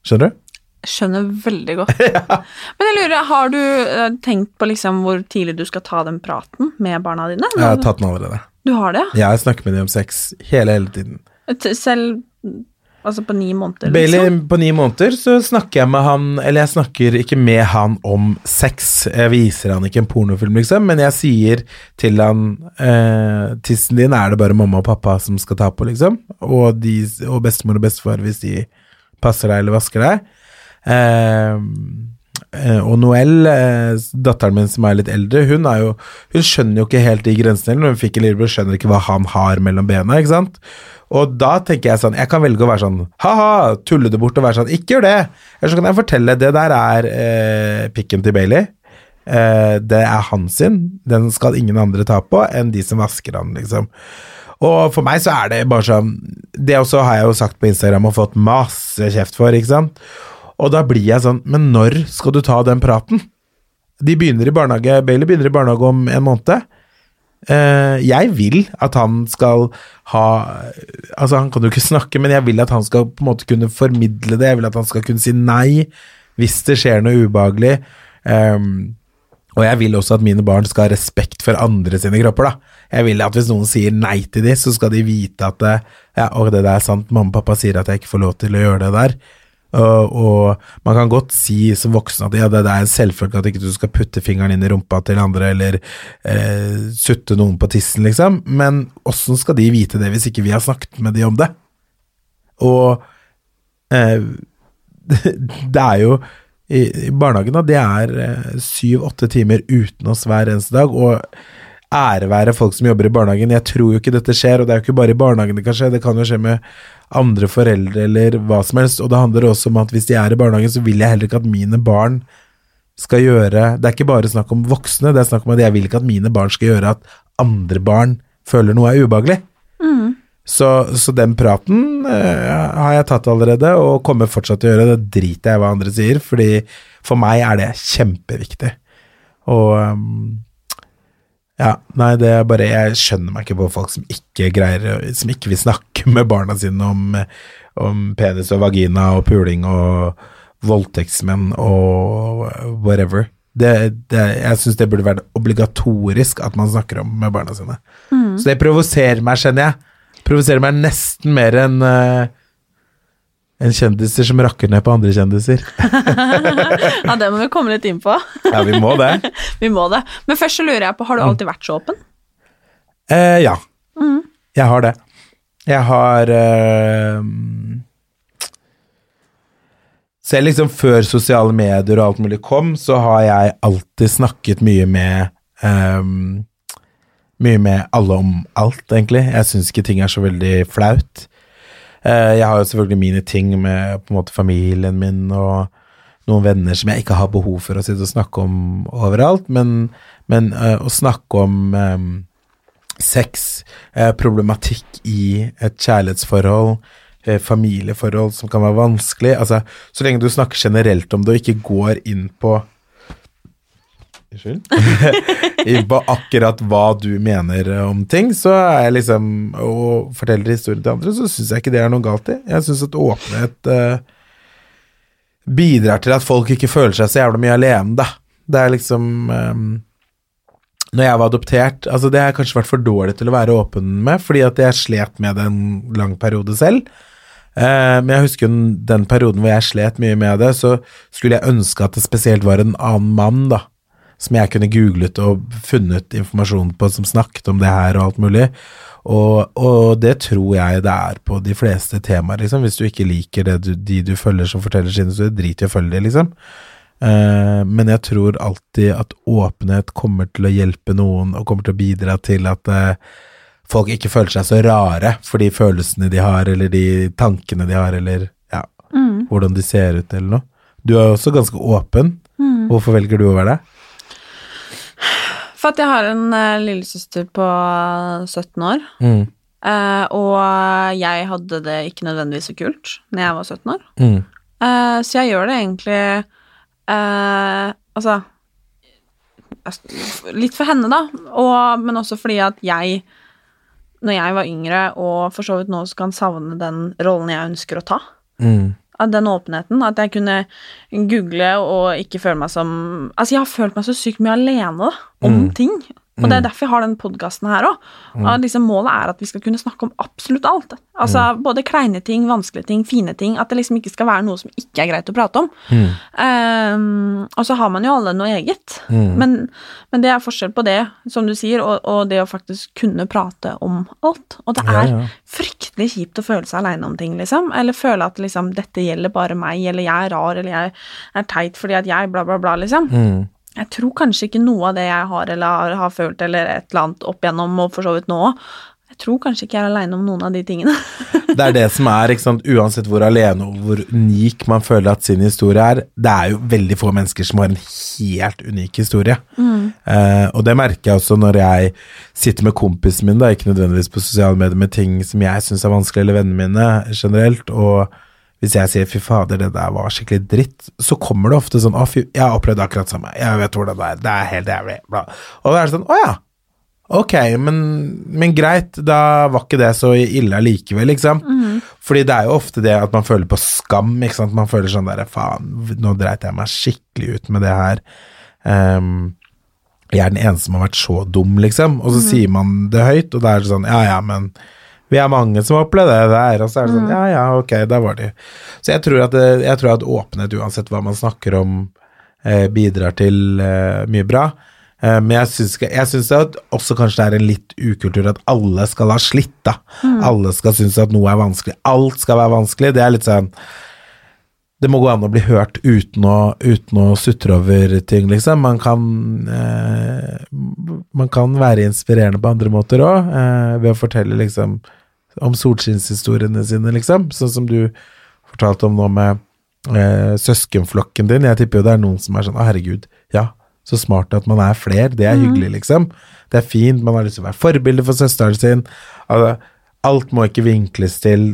Skjønner du? Skjønner veldig godt. [LAUGHS] Men jeg lurer, har du eh, tenkt på liksom hvor tidlig du skal ta den praten med barna dine? Jeg har tatt den allerede. Du har det, ja? Jeg snakker med dem om sex hele, hele tiden. Selv altså på ni måneder, Bailey, liksom? på ni måneder så snakker jeg med han Eller jeg snakker ikke med han om sex. Jeg viser han ikke en pornofilm, liksom, men jeg sier til han eh, Tissen din er det bare mamma og pappa som skal ta på, liksom. Og, de, og bestemor og bestefar hvis de passer deg eller vasker deg. Eh, eh, og Noel, eh, datteren min som er litt eldre, hun, er jo, hun skjønner jo ikke helt de grensene. Hun fikk en lillebror, skjønner ikke hva han har mellom bena. ikke sant? Og da tenker jeg sånn Jeg kan velge å være sånn ha-ha, tulle det bort og være sånn Ikke gjør det! Eller så kan jeg fortelle det der er eh, pikken til Bailey. Eh, det er han sin. Den skal ingen andre ta på enn de som vasker han, liksom. Og for meg så er det bare sånn Det også har jeg jo sagt på Instagram og fått masse kjeft for, ikke sant. Og da blir jeg sånn Men når skal du ta den praten? De begynner i barnehage, Bailey begynner i barnehage om en måned. Eh, jeg vil at han skal ha Altså, han kan jo ikke [LAUGHS] snakke, men jeg vil at han skal på en måte kunne formidle det. Jeg vil at han skal kunne si nei hvis det skjer noe ubehagelig. Um, og jeg vil også at mine barn skal ha respekt for andre sine kropper, da. Jeg vil at hvis noen sier nei til de, så skal de vite at det, ja, og det der er sant, mamma og pappa sier at jeg ikke får lov til å gjøre det der. Og, og man kan godt si som voksen at ja, det, det er en selvfølge at ikke du skal putte fingeren inn i rumpa til andre, eller uh, sutte noen på tissen, liksom. Men åssen skal de vite det hvis ikke vi har snakket med de om det? Og uh, [LAUGHS] det er jo i, i barnehagen, da, det er syv-åtte timer uten oss hver eneste dag. og ære være folk som jobber i barnehagen. Jeg tror jo ikke dette skjer, og det er jo ikke bare i barnehagen det kan skje, det kan jo skje med andre foreldre eller hva som helst. Og det handler også om at hvis de er i barnehagen, så vil jeg heller ikke at mine barn skal gjøre Det er ikke bare snakk om voksne, det er snakk om at jeg vil ikke at mine barn skal gjøre at andre barn føler noe er ubehagelig. Så, så den praten øh, har jeg tatt allerede, og kommer fortsatt til å gjøre. Det driter jeg i hva andre sier, fordi for meg er det kjempeviktig. Og um, ja, nei, det er bare Jeg skjønner meg ikke på folk som ikke greier Som ikke vil snakke [LAUGHS] med barna sine om, om penis og vagina og puling og voldtektsmenn og whatever. Det, det, jeg syns det burde være obligatorisk at man snakker om med barna sine. Så det provoserer meg, kjenner jeg. Provoserer meg nesten mer enn uh, enn kjendiser som rakker ned på andre kjendiser. [LAUGHS] Ja, det må vi komme litt inn på. Ja, vi må det. [LAUGHS] vi må det. Men først så lurer jeg på, har du alltid vært så åpen? Eh, ja. Jeg har det. Jeg har eh, Selv liksom før sosiale medier og alt mulig kom, så har jeg alltid snakket mye med eh, Mye med alle om alt, egentlig. Jeg syns ikke ting er så veldig flaut. Eh, jeg har jo selvfølgelig mine ting med på en måte familien min og noen venner som jeg ikke har behov for å sitte og snakke om overalt, men, men eh, å snakke om um, sex, problematikk i et kjærlighetsforhold, familieforhold som kan være vanskelig. Altså, så lenge du snakker generelt om det og ikke går inn på på [LAUGHS] akkurat hva du mener om ting, så er jeg liksom Og forteller historier til andre, så syns jeg ikke det er noe galt i. Jeg syns at åpenhet uh, bidrar til at folk ikke føler seg så jævla mye alene, da. Det er liksom um, når jeg var adoptert Altså, det har jeg kanskje vært for dårlig til å være åpen med, fordi at jeg slet med det en lang periode selv. Eh, men jeg husker den perioden hvor jeg slet mye med det, så skulle jeg ønske at det spesielt var en annen mann, da, som jeg kunne googlet og funnet informasjon på, som snakket om det her og alt mulig. Og, og det tror jeg det er på de fleste temaer, liksom. Hvis du ikke liker det du, de du følger som forteller sine historier, drit i å følge det, liksom. Uh, men jeg tror alltid at åpenhet kommer til å hjelpe noen, og kommer til å bidra til at uh, folk ikke føler seg så rare for de følelsene de har, eller de tankene de har, eller ja, hvordan de ser ut, eller noe. Du er også ganske åpen. Hvorfor velger du å være det? For at jeg har en uh, lillesøster på 17 år, Mm. Uh, og jeg hadde det ikke nødvendigvis så kult når jeg var 17 år. Mm. Uh, så jeg gjør det egentlig eh, Altså Litt for henne, da, og, men også fordi at jeg, når jeg var yngre, og for så vidt nå så kan savne den rollen jeg ønsker å ta, Mm. Av den åpenheten, at jeg kunne google og ikke føle meg som Altså, jeg har følt meg så sykt mye alene da, om Mm. ting. Og det er derfor jeg har den podkasten her òg. Liksom, målet er at vi skal kunne snakke om absolutt alt. Altså Mm. både kleine ting, vanskelige ting, fine ting. At det liksom ikke skal være noe som ikke er greit å prate om. Mm. Ehm, og så har man jo alle noe eget. Mm. Men, men det er forskjell på det, som du sier, og, og det å faktisk kunne prate om alt. Og det Ja, er ja. fryktelig kjipt å føle seg aleine om ting, liksom. Eller føle at liksom dette gjelder bare meg, eller jeg er rar, eller jeg er teit fordi at jeg bla, bla, bla, liksom. Mm. Jeg tror kanskje ikke noe av det jeg har eller har, følt eller et eller annet opp igjennom, og for så vidt nå òg, jeg tror kanskje ikke jeg er aleine om noen av de tingene. [LAUGHS] Det er det som er, ikke sant, uansett hvor alene og hvor unik man føler at sin historie er, det er jo veldig få mennesker som har en helt unik historie. Eh, og det merker jeg også når jeg sitter med kompisen min, da, ikke nødvendigvis på sosiale medier, med ting som jeg syns er vanskelig, eller vennene mine generelt, og hvis jeg sier 'fy fader, det der var skikkelig dritt', så kommer det ofte sånn 'å, fy, jeg har opplevd akkurat samme, jeg vet hvordan det er, det er helt jævlig', bla. Og da er det sånn 'å ja'. Ok, men, men greit, da var ikke det så ille allikevel, liksom. Fordi det er jo ofte det at man føler på skam, ikke sant. Man føler sånn der, faen, nå dreit jeg meg skikkelig ut med det her. Um, jeg er den eneste som har vært så dum, liksom. Og så sier man det høyt, og da er det sånn, ja ja, men vi er mange som har opplevd det der, og så er det sånn, ja ja, ok, da var det Så jeg tror at, det, jeg tror at åpenhet, uansett hva man snakker om, eh, bidrar til eh, mye bra. Eh, Men jeg syns, jeg syns at også kanskje det er en litt ukultur at alle skal ha slitt, da. Alle skal synes at noe er vanskelig. Alt skal være vanskelig. Det er litt sånn Det må gå an å bli hørt uten å, uten å sutre over ting, liksom. Man kan eh, Man kan være inspirerende på andre måter òg, eh, ved å fortelle liksom om solskinnshistoriene sine, liksom. Sånn som du fortalte om nå med eh, søskenflokken din. Jeg tipper jo det er noen som er sånn Å, herregud, ja, så smart at man er fler. Det er hyggelig, liksom. Det er fint. Man har lyst til å være forbilde for søsteren sin. Altså, alt må ikke vinkles til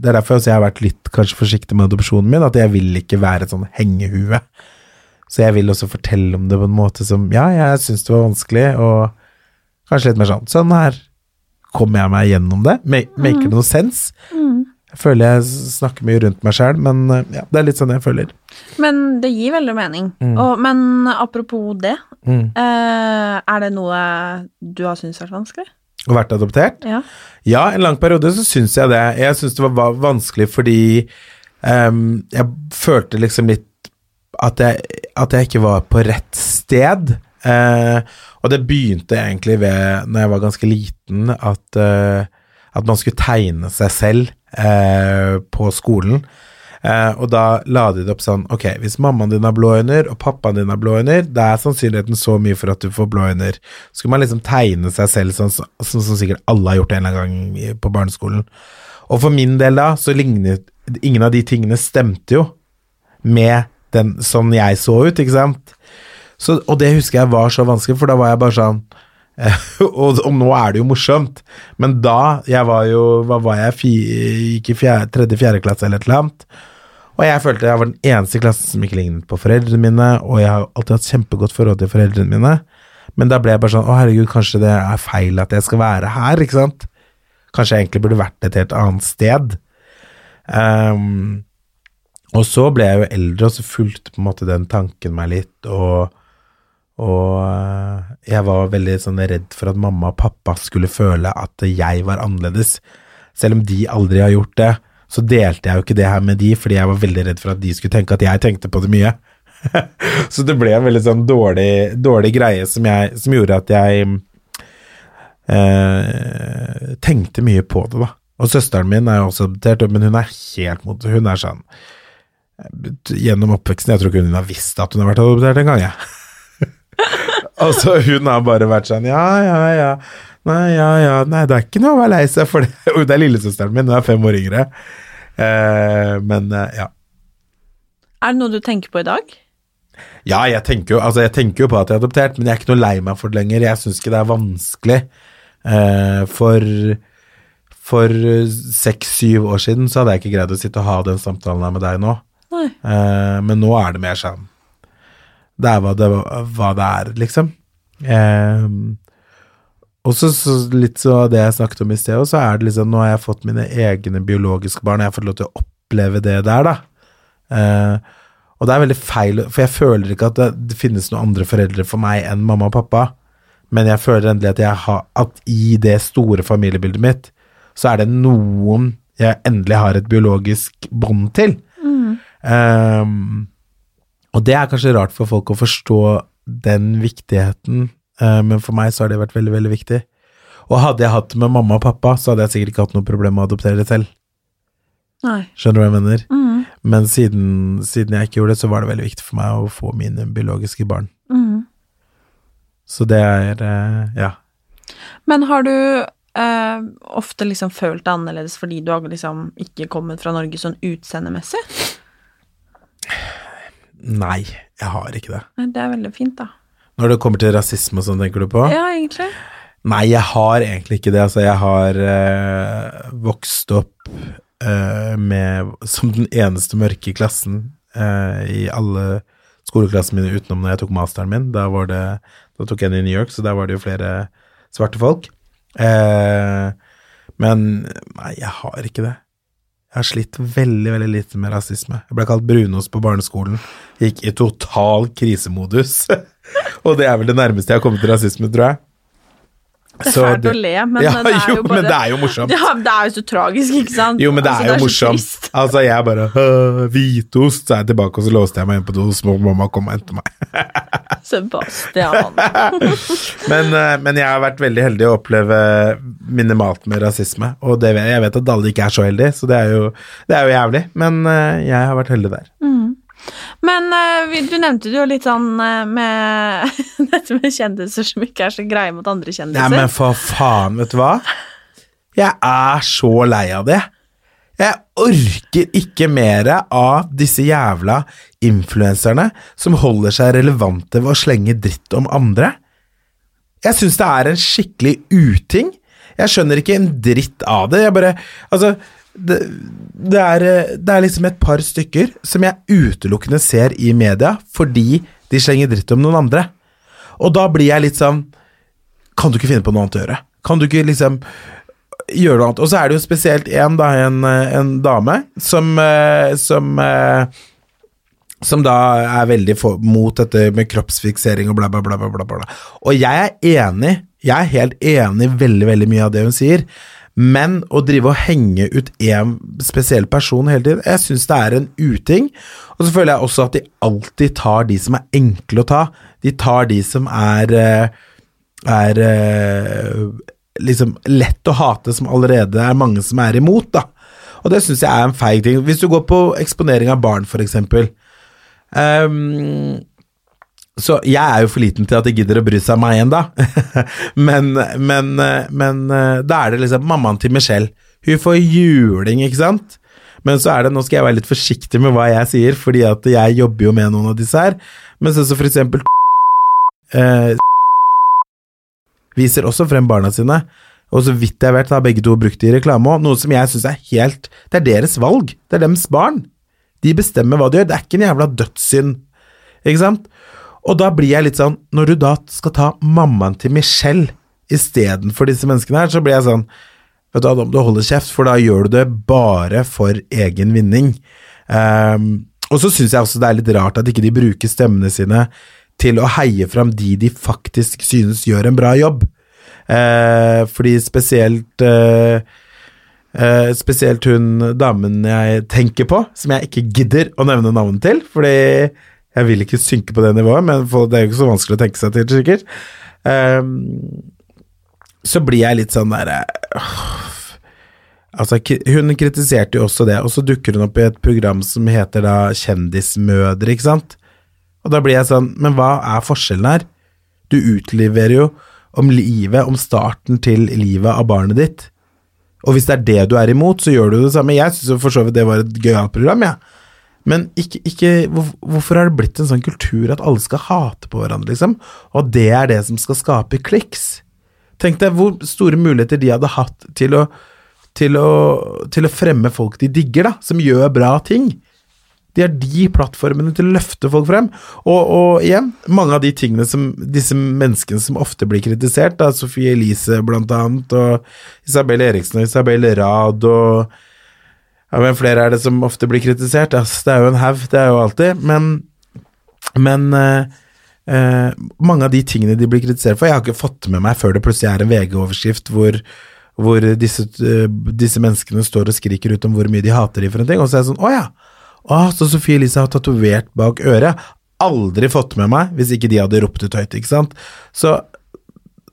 Det er derfor jeg har vært litt kanskje forsiktig med adopsjonen min, at jeg vil ikke være et sånn hengehue. Så jeg vil også fortelle om det på en måte som Ja, jeg syns det var vanskelig, og kanskje litt mer sånn Sånn her kommer jeg meg gjennom det. Ma- Maker det noe sens? Jeg føler jeg snakker mye rundt meg sjæl, men eh, ja, det er litt sånn jeg føler. Men det gir veldig mening. Og, men apropos det, Mm. eh, er det noe du har syntes vært vanskelig? Og vært adoptert? Ja. Ja, en lang periode så syns jeg det. Jeg syns det var, vanskelig fordi um, jeg følte liksom litt at jeg, at jeg ikke var på rett sted. Uh, og det begynte egentlig ved, når jeg var ganske liten, at, uh, at man skulle tegne seg selv uh, på skolen. Eh, og da la de det opp sånn Ok, hvis mammaen din har blå øyne og pappaen din har blå øyne, da er sannsynligheten så mye for at du får blå øyne. Så skulle man liksom tegne seg selv sånn som sånn, som sikkert alle har gjort en eller annen gang på barneskolen. Og for min del da, så lignet ingen av de tingene stemte jo med den sånn jeg så ut, ikke sant? Så, og det husker jeg var så vanskelig, for da var jeg bare sånn [LAUGHS] og, og nå er det jo morsomt, men da jeg var jo Hva var jeg? Fi, gikk i fjerde, tredje-fjerde klasse eller et eller annet. Og jeg følte jeg var den eneste i klassen som ikke lignet på foreldrene mine, og jeg har alltid hatt kjempegodt forhold til foreldrene mine. Men da ble jeg bare sånn Å, herregud, kanskje det er feil at jeg skal være her, ikke sant? Kanskje jeg egentlig burde vært et helt annet sted. Um, og så ble jeg jo eldre, og så fulgte på en måte den tanken meg litt, og og eh, jeg var veldig sånn redd for at mamma og pappa skulle føle at jeg var annerledes. Selv om de aldri har gjort det, så delte jeg jo ikke det her med de, fordi jeg var veldig redd for at de skulle tenke at jeg tenkte på det mye. [LAUGHS] så det ble en veldig sånn dårlig, dårlig greie som, jeg, som gjorde at jeg eh, tenkte mye på det, da. Og søsteren min er jo også adoptert, men hun er helt mot det. Hun er sånn Gjennom oppveksten Jeg tror ikke hun har visst at hun har vært adoptert engang, jeg. [LAUGHS] altså, hun har bare vært sånn Ja, ja, ja. Nei, ja, ja. Nei, det er ikke noe å være lei seg for det. [LAUGHS] Det er lillesøsteren min, hun er fem år yngre. Eh, men eh, ja. Er det noe du tenker på i dag? Ja, jeg tenker, jo, altså jeg tenker jo på at jeg er adoptert, men jeg er ikke noe lei meg for det lenger. Jeg syns ikke det er vanskelig. Eh, for, for seks-syv år siden så hadde jeg ikke greid å sitte og ha den samtalen her med deg nå. Nei. Eh, men nå er det mer sånn Det er hva det, hva det er, liksom. Eh, og så, litt så det jeg snakket om i sted, og så er det liksom Nå har jeg fått mine egne biologiske barn, og jeg har fått lov til å oppleve det der, da. Eh, og det er veldig feil, for jeg føler ikke at det, det finnes noen andre foreldre for meg enn mamma og pappa, men jeg føler endelig at, jeg har, at i det store familiebildet mitt, så er det noen jeg endelig har et biologisk bånd til. Um, og det er kanskje rart for folk å forstå den viktigheten, men for meg så har det vært veldig, veldig viktig. Og hadde jeg hatt det med mamma og pappa, så hadde jeg sikkert ikke hatt noe problem med å adoptere det selv. Nei. Skjønner du hva jeg mener? Mm. Men siden, siden jeg ikke gjorde det, så var det veldig viktig for meg å få mine biologiske barn. Mm. Så det er eh, Ja. Men har du eh, ofte liksom følt det annerledes fordi du har liksom ikke kommet fra Norge sånn utseendemessig? Nei, jeg har ikke det. Det er veldig fint, da. Når det kommer til rasisme og sånn, tenker du på? Ja, egentlig. Nei, jeg har egentlig ikke det. Altså, jeg har eh, vokst opp eh, med Som den eneste mørke i klassen eh, i alle skoleklassene mine utenom når jeg tok masteren min. Da, var det, da tok jeg den i New York, så der var det jo flere svarte folk. Eh, men nei, jeg har ikke det. Jeg har slitt veldig, veldig lite med rasisme. Jeg ble kalt brunost på barneskolen. Gikk i total krisemodus. [LAUGHS] Og det er vel det nærmeste jeg har kommet til rasisme, tror jeg. Det er Så fælt det- å le, men ja, det er jo, bare men det er jo morsomt. Ja, det er jo så tragisk, ikke sant? Jo, men det Altså, er jo er morsomt. [LAUGHS] Altså, jeg bare «Åh, Hvitost, så er jeg tilbake, og så låste jeg meg inn på do, så må mamma komme og hente meg. [LAUGHS] Sebastian. [LAUGHS] Men, eh, men jeg har vært veldig heldig å oppleve minimalt med rasisme, og det, jeg vet at alle ikke er så heldige, så det er jo, det er jo jævlig, men eh, jeg har vært heldig der. Men eh, du nevnte jo litt sånn eh, med [LAUGHS] dette med kjendiser som ikke er så greie mot andre kjendiser. Nei, men for faen, vet du hva? Jeg er så lei av det. Jeg orker ikke mer av disse jævla influenserne som holder seg relevante ved å slenge dritt om andre. Jeg syns det er en skikkelig uting. Jeg skjønner ikke en dritt av det. Jeg bare Altså, det, det, er, det er liksom et par stykker som jeg utelukkende ser i media fordi de slenger dritt om noen andre. Og da blir jeg litt sånn Kan du ikke finne på noe annet å gjøre? Kan du ikke liksom gjøre noe annet? Og så er det jo spesielt en, da, en, eh, en dame som, eh, som eh, som da er veldig for, mot dette med kroppsfiksering og bla, bla, bla, bla, bla. Og jeg er enig, jeg er helt enig i veldig, veldig mye av det hun sier, men å drive og henge ut en spesiell person hele tiden, jeg syns det er en uting. Og så føler jeg også at de alltid tar de som er enkle å ta. De tar de som er eh, er eh, liksom lett å hate, som allerede er mange som er imot, da. Og det syns jeg er en feig ting. Hvis du går på eksponering av barn, for eksempel. Ehm, så jeg er jo for liten til at de gidder å bry seg om meg ennå. [LAUGHS] men, men, men eh, da er det liksom mammaen til Michelle. Hun får juling, ikke sant? Men så er det, nå skal jeg være litt forsiktig med hva jeg sier, fordi at jeg jobber jo med noen av disse her. Men så, så for eksempel [LAUGHS] eh, [LAUGHS] viser også frem barna sine. Og så vidt jeg vet, har begge to brukt det i reklame òg, noe som jeg syns er helt Det er deres valg. Det er deres barn. De bestemmer hva de gjør. Det er ikke en jævla dødssynd, ikke sant? Og da blir jeg litt sånn Når du da skal ta mammaen til Michelle istedenfor disse menneskene her, så blir jeg sånn Vet du hva, da du holde kjeft, for da gjør du det bare for egen vinning. Um, og så syns jeg også det er litt rart at ikke de bruker stemmene sine til å heie fram de de faktisk synes gjør en bra jobb. Eh, fordi spesielt eh, eh, Spesielt hun damen jeg tenker på, som jeg ikke gidder å nevne navnet til, fordi jeg vil ikke synke på det nivået, men for det er jo ikke så vanskelig å tenke seg til, sikkert. Um, så blir jeg litt sånn derre Altså, hun kritiserte jo også det, og så dukker hun opp i et program som heter da Kjendismødre, ikke sant? Og da blir jeg sånn, men hva er forskjellen her? Du utleverer jo om livet, om starten til livet av barnet ditt. Og hvis det er det du er imot, så gjør du det samme. Jeg syns for så vidt det var et gøyalt program, jeg. Ja. Men ikke, ikke hvorfor har det blitt en sånn kultur at alle skal hate på hverandre, liksom? Og det er det som skal skape kliks. Tenk deg hvor store muligheter de hadde hatt til å til å, til å fremme folk de digger, da, som gjør bra ting. De har de plattformene til å løfte folk frem. Og, og igjen, mange av de tingene som disse menneskene som ofte blir kritisert, da, Sofie Elise blant annet, og Isabel Eriksen og Isabel Rad og ja, men flere er det som ofte blir kritisert? Altså, det er jo en haug, det er jo alltid. Men, men uh, uh, mange av de tingene de blir kritisert for, jeg har ikke fått med meg før det plutselig er en VG-overskrift hvor hvor disse, uh, disse menneskene står og skriker ut om hvor mye de hater de for en ting, og så er jeg sånn Å ja. Å, så Sofie Elise har tatovert bak øret. Aldri fått med meg hvis ikke de hadde ropt ut høyt, ikke sant. Så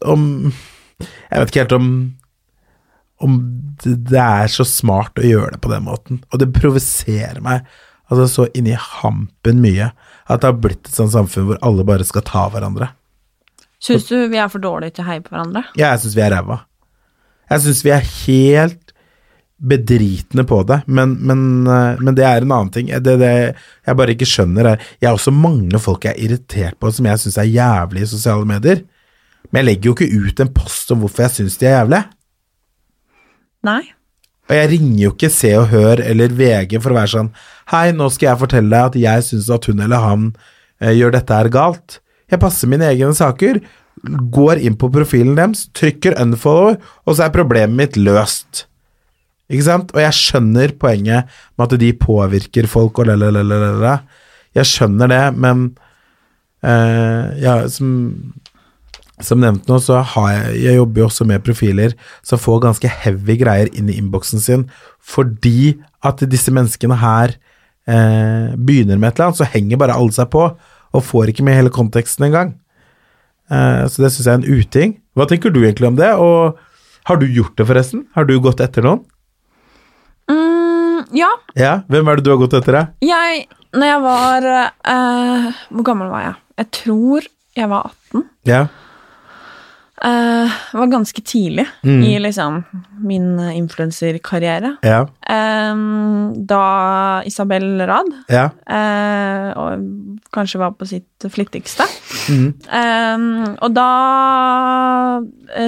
om Jeg vet ikke helt om om det er så smart å gjøre det på den måten. Og det provoserer meg altså så inni hampen mye at det har blitt et sånt samfunn hvor alle bare skal ta hverandre. Syns du vi er for dårlige til å heie på hverandre? Ja, jeg syns vi er ræva. Jeg syns vi er helt bedritne på det, men, men, eh, men, det er en annen ting. Det, det jeg bare ikke skjønner, er Jeg har også mange folk jeg er irritert på som jeg syns er jævlige i sosiale medier. Men jeg legger jo ikke ut en post om hvorfor jeg syns de er jævlige. Nei. Og jeg ringer jo ikke Se og Hør eller VG for å være sånn Hei, nå skal jeg fortelle deg at jeg syns at hun eller han eh, gjør dette her galt. Jeg passer mine egne saker, går inn på profilen deres, trykker unfollow, og så er problemet mitt løst. Ikke sant? Og jeg skjønner poenget med at de påvirker folk og lalalala. Jeg skjønner det, men eh, ja, som, som nevnt nå, så har jeg Jeg jobber jo også med profiler som får ganske heavy greier inn i innboksen sin fordi at disse menneskene her eh, begynner med et eller annet, så henger bare alle seg på og får ikke med hele konteksten engang. Eh, så det syns jeg er en uting. Hva tenker du egentlig om det, og har du gjort det, forresten? Har du gått etter noen? Mm, ja. Ja, Hvem er det du har gått etter? deg? Jeg, når jeg var eh, Hvor gammel var jeg? Jeg tror jeg var 18. Ja. Det var ganske tidlig i liksom min influenserkarriere. Ja. Eh, da Isabel Rad Ja. uh, kanskje var på sitt flittigste. Mm. Eh, og da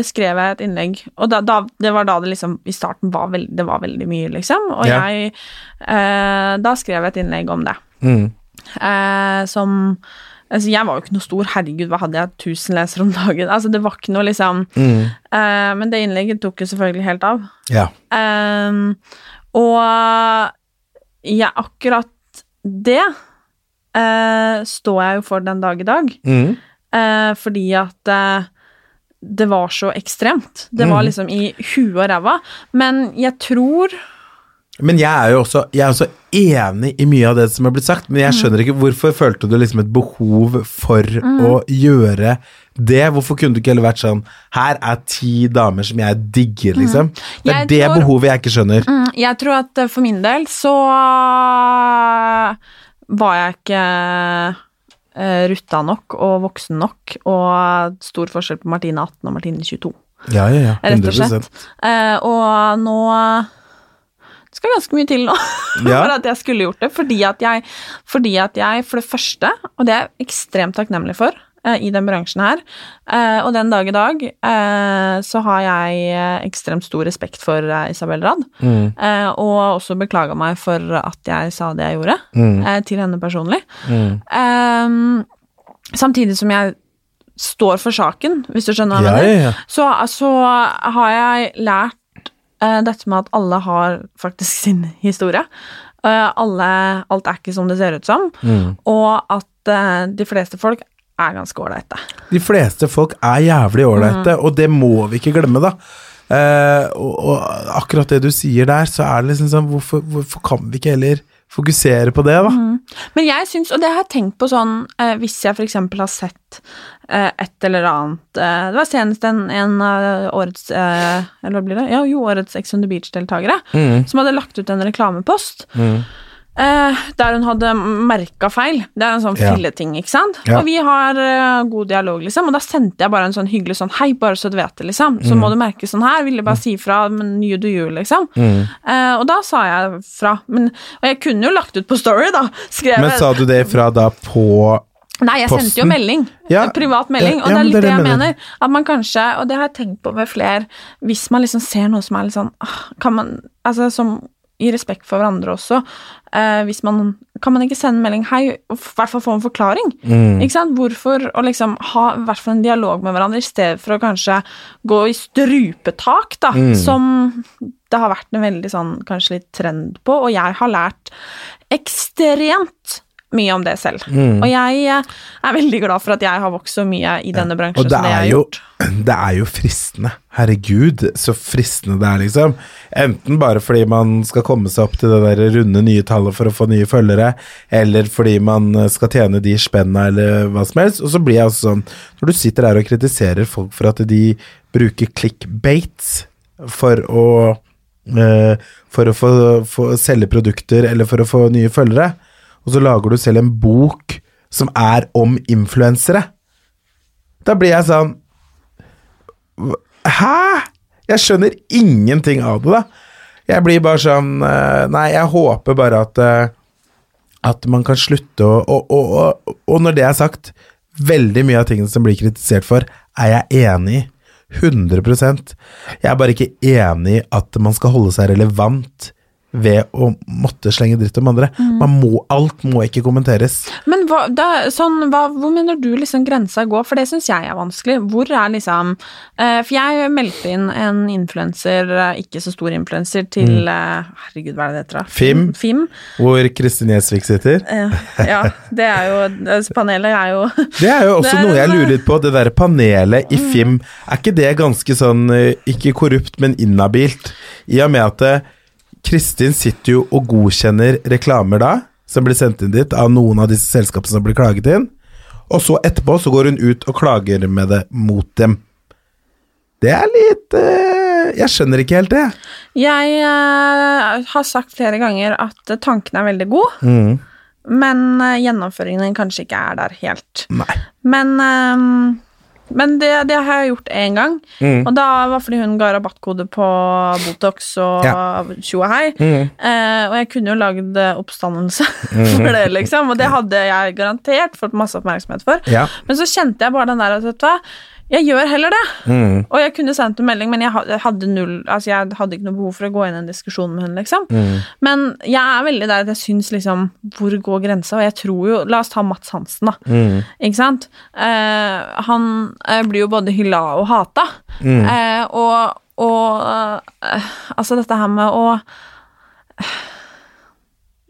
skrev jeg et innlegg, og da, da, det var da det liksom i starten var, veld, det var veldig mye, liksom. Og Ja. jeg Da skrev jeg et innlegg om det. Mm. Som Altså, jeg var jo ikke noe stor, herregud, hva hadde jeg, 1000 lesere om dagen? Altså, det var ikke noe, liksom Mm. Uh, Men det innlegget tok jo selvfølgelig helt av. Ja. Uh, og ja, akkurat det uh, står jeg jo for den dag i dag. Mm. Eh, fordi at det var så ekstremt. Det var Mhm. liksom i huet og ræva. Men jeg tror Men jeg er jo også, er også enig i mye av det som er blitt sagt, men jeg skjønner ikke hvorfor følte du liksom et behov for å gjøre det? Hvorfor kunne du ikke heller vært sånn Her er ti damer som jeg digger, liksom. Det er det tror- behovet jeg ikke skjønner. mm, Jeg tror at eh, for min del så var jeg ikke eh, rutta nok og voksen nok, og stor forskjell på Martine 18 og Martine 22. Ja, ja, ja. Rett og 100 slett. Eh, og nå skal ganske mye til nå [LAUGHS] Ja. for at jeg skulle gjort det. Fordi at jeg, fordi at jeg for det første, og det er jeg ekstremt takknemlig for eh, i den bransjen her, eh, og den dag i dag, eh, så har jeg eh, ekstremt stor respekt for eh, Isabel Rad. Mm. Eh, og også beklaga meg for at jeg sa det jeg gjorde, Mm. til henne personlig. Mm. Ehm, samtidig som jeg står for saken, hvis du skjønner hva Ja, jeg mener. ja, ja. Så, så har jeg lært dette med at alle har faktisk [LAUGHS] sin historie. Eh, alle, alt er ikke som det ser ut som. Mm. Og at eh, de fleste folk er ganske ålreite. De fleste folk er jævlig ålreite, og det må vi ikke glemme, da. Eh, og, og akkurat det du sier der, så er det liksom sånn Hvorfor, hvorfor kan vi ikke heller fokusere på det, da? Men jeg syns, og det har jeg tenkt på sånn eh, Hvis jeg f.eks. har sett eh, et eller annet eh, Det var senest en, en av årets eh, Eller hva blir det? Ja, jo, årets Ex on the Beach-deltakere Mm. som hadde lagt ut en reklamepost Mm. Eh, der hun hadde merka feil. Det er en sånn Ja. filleting, ikke sant? Ja. Og vi har uh, god dialog, liksom, og da sendte jeg bare en sånn hyggelig sånn Hei, bare så du vet det, liksom. Så må du merke sånn her. Ville bare si fra, men you do you, liksom. Mm. Uh, og da sa jeg fra. Men, og jeg kunne jo lagt ut på Story, da. Skrevet. Men sa du det fra da på Nei, jeg sendte jo melding. Ja, Privat melding. ja, og ja, det er litt det er jeg det jeg mener. At man kanskje, og det har jeg tenkt på med flere, hvis man liksom ser noe som er litt sånn Kan man Altså som i respekt for hverandre også, eh, hvis man Kan man ikke sende en melding 'hei', og i hvert fall få en forklaring? Mm. Ikke sant? Hvorfor å liksom ha i hvert fall en dialog med hverandre, i stedet for å kanskje gå i strupetak, da, Mm. som det har vært en veldig sånn kanskje litt trend på, og jeg har lært ekstremt mye om det selv. Mm. Og jeg eh, er veldig glad for at jeg har vokst så mye i denne bransjen Og det som det jeg har jo, gjort. [CLEARS THROAT] det er jo fristende. Herregud, så fristende det er, liksom. Enten bare fordi man skal komme seg opp til det der runde nye tallet for å få nye følgere, eller fordi man skal tjene de spenna eller hva som helst. Og så blir jeg også sånn Når du sitter der og kritiserer folk for at de bruker clickbates for å eh, For å få, få selge produkter eller for å få nye følgere, og så lager du selv en bok som er om influensere. Da blir jeg sånn Hæ?! Jeg skjønner ingenting av det, da. Jeg blir bare sånn eh, Nei, jeg håper bare at eh, At man kan slutte å og, og, og, og når det er sagt, veldig mye av tingene som blir kritisert for, er jeg enig i. 100 Jeg er bare ikke enig i at man skal holde seg relevant ved å måtte slenge dritt om andre. Man må, alt må ikke kommenteres. Men hva, da, sånn, hva, hvor mener du liksom grensa går? For det syns jeg er vanskelig. Hvor er liksom eh, For jeg meldte inn en influenser, eh, ikke så stor influenser, til eh, Herregud, hva er det det heter? da? Fim. Fim. Hvor Kristin Gjelsvik sitter. Eh, ja, det er jo Panelet er jo [LAUGHS] Det er jo også er noe jeg lurer litt på. Det der panelet i FIM, er ikke det ganske sånn eh, Ikke korrupt, men inhabilt? I og med at eh, Kristin sitter jo og godkjenner reklamer da, som blir sendt inn dit av noen av disse selskapene som blir klaget inn, og så etterpå så går hun ut og klager med det mot dem. Det er litt eh, Jeg skjønner ikke helt det. Jeg uh, har sagt flere ganger at tanken er veldig god, Mm. men uh, gjennomføringen kanskje ikke er der helt. Nei. Men, eh, men det, det har jeg gjort én gang, Mm. og da var fordi hun ga rabattkode på Botox og tjo og hei. Mm. Eh, og jeg kunne jo lagd eh, oppstandelse [LAUGHS] for det, liksom, og det hadde jeg garantert fått masse oppmerksomhet for. Ja. Men så kjente jeg bare den der at vet du hva, jeg gjør heller det. Mm. Og jeg kunne sendt en melding, men jeg hadde null Altså jeg hadde ikke noe behov for å gå inn i en diskusjon med henne, liksom. Mm. Men jeg er veldig der at jeg syns liksom Hvor går grensa? Og jeg tror jo La oss ta Mats Hansen, da. Mm. Ikke sant? Eh, han eh, blir jo både hylla og hata. Mm. Eh, og og eh, altså dette her med å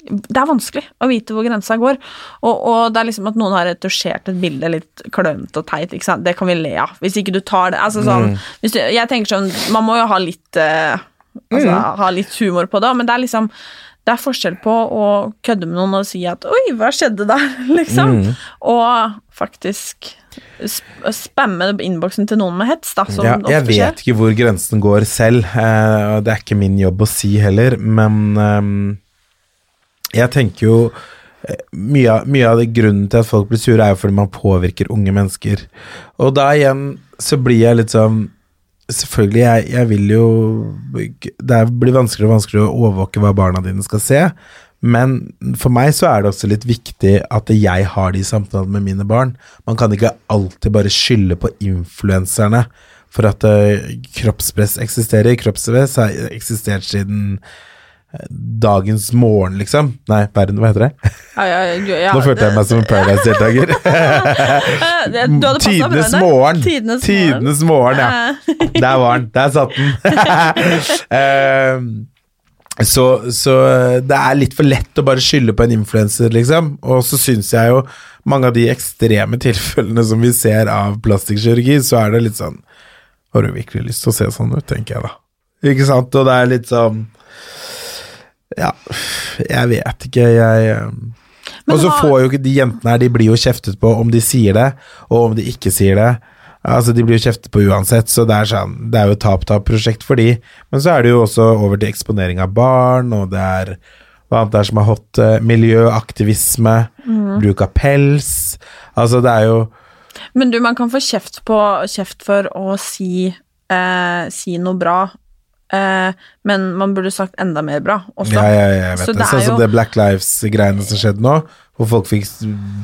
det er vanskelig å vite hvor grensa går. Og, og det er liksom at noen har retusjert et bilde litt klønete og teit. ikke sant? Det kan vi le av. Hvis ikke du tar det altså sånn, hvis du, Jeg tenker sånn Man må jo ha litt uh, altså, Ha litt humor på det, men det er liksom det er forskjell på å kødde med noen og si at 'oi, hva skjedde der?' [LAUGHS] liksom. Og faktisk sp spamme innboksen til noen med hets, da, som Ja, jeg ofte skjer. vet ikke hvor grensen går selv, eh, det er ikke min jobb å si heller, men ehm, jeg tenker jo eh, mye av, mye av det grunnen til at folk blir sure, er jo fordi man påvirker unge mennesker. Og da igjen så blir jeg litt sånn Selvfølgelig, jeg, jeg vil jo Det blir vanskeligere og vanskeligere å overvåke hva barna dine skal se, men for meg så er det også litt viktig at jeg har de samtalene med mine barn. Man kan ikke alltid bare skylde på influenserne for at eh, kroppspress eksisterer. Kroppspress har eksistert siden dagens morgen, liksom. Nei, verden, hva heter det? Ja, ja, ja, Nå følte jeg meg som en [LAUGHS] Paradise-deltaker. [LAUGHS] Tidenes morgen. Tidenes morgen. Tidenes morgen, ja. Der var den. Der satt den. [LAUGHS] Eh, så, så det er litt for lett å bare skylde på en influenser, liksom. Og så syns jeg jo mange av de ekstreme tilfellene som vi ser av plastikkirurgi, så er det litt sånn Har du virkelig lyst til å se sånn ut, tenker jeg da. Ikke sant? Og det er litt sånn Ja, jeg vet ikke, jeg eh, og så får jo ikke de jentene her, de blir jo kjeftet på om de sier det, og om de ikke sier det. Altså, De blir jo kjeftet på uansett, så det er sånn, det er jo tap-tap-prosjekt for de. Men så er det jo også over til eksponering av barn, og det er hva annet er som har hot eh, miljøaktivisme, Mm. bruk av pels Altså, det er jo Men du, man kan få kjeft, på, kjeft for å si, eh, si noe bra men man burde sagt enda mer bra også. Ja, ja, ja, jeg vet Så det. Sånn som jo- det Black Lives-greiene som skjedde nå, hvor folk fikk,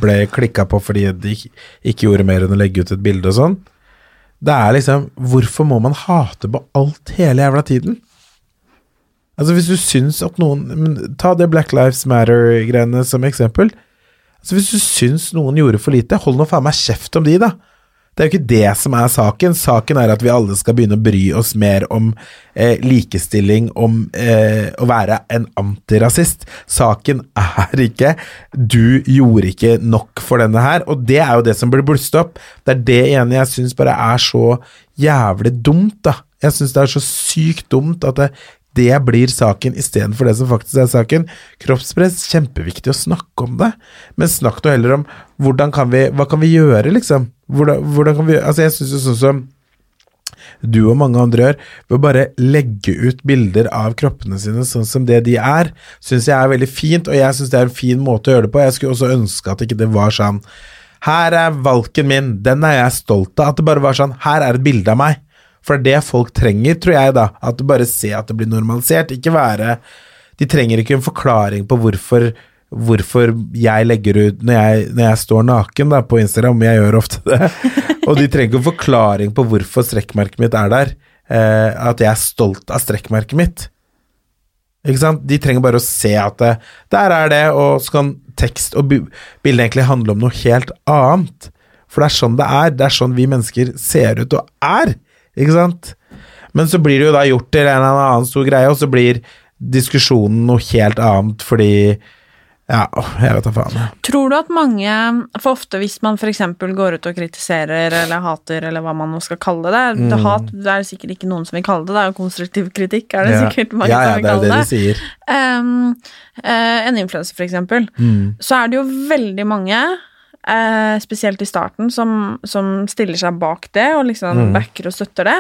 ble klikka på fordi de ikke, gjorde mer enn å legge ut et bilde og sånn. Det er liksom Hvorfor må man hate på alt hele jævla tiden? Altså Hvis du syns at noen men Ta det Black Lives Matter-greiene som eksempel. Altså Hvis du syns noen gjorde for lite, hold nå faen meg kjeft om de, da. Det er jo ikke det som er saken. Saken er at vi alle skal begynne å bry oss mer om eh, likestilling, om eh, å være en antirasist. Saken er ikke 'du gjorde ikke nok for denne her', og det er jo det som blir blusset opp. Det er det ene jeg syns bare er så jævlig dumt, da. Jeg syns det er så sykt dumt at det, det blir saken istedenfor det som faktisk er saken. Kroppspress, kjempeviktig å snakke om det, men snakk nå heller om hvordan kan vi, hva kan vi gjøre, liksom? Hvordan, hvordan kan vi, altså jeg synes jo sånn som du og mange andre gjør, ved å bare legge ut bilder av kroppene sine sånn som det de er, syns jeg er veldig fint, og jeg syns det er en fin måte å gjøre det på. Jeg skulle også ønske at ikke det var sånn Her er valken min, den er jeg stolt av. At det bare var sånn Her er et bilde av meg. For det er det folk trenger, tror jeg, da. At du bare ser at det blir normalisert. Ikke være De trenger ikke en forklaring på hvorfor hvorfor jeg legger ut når jeg, når jeg står naken da, på Instagram, jeg gjør ofte det, [LAUGHS] og de trenger ikke en forklaring på hvorfor strekkmerket mitt er der, eh, at jeg er stolt av strekkmerket mitt. Ikke sant? De trenger bare å se at det, der er det, og så kan tekst og bi- bilde egentlig handle om noe helt annet. For det er sånn det er, det er sånn vi mennesker ser ut og er, ikke sant? Men så blir det jo da gjort til en eller annen stor greie, og så blir diskusjonen noe helt annet fordi Ja, jeg vet da faen. Tror du at mange For ofte hvis man f.eks. går ut og kritiserer eller hater, eller hva man nå skal kalle det det, hat, det er sikkert ikke noen som vil kalle det, det er jo konstruktiv kritikk, er det Ja. sikkert mange ja, ja, som vil det kalle det det. de sier. Um, uh, en influenser, eksempel, Mm. så er det jo veldig mange, eh, spesielt i starten, som, som stiller seg bak det og liksom Mm. backer og støtter det.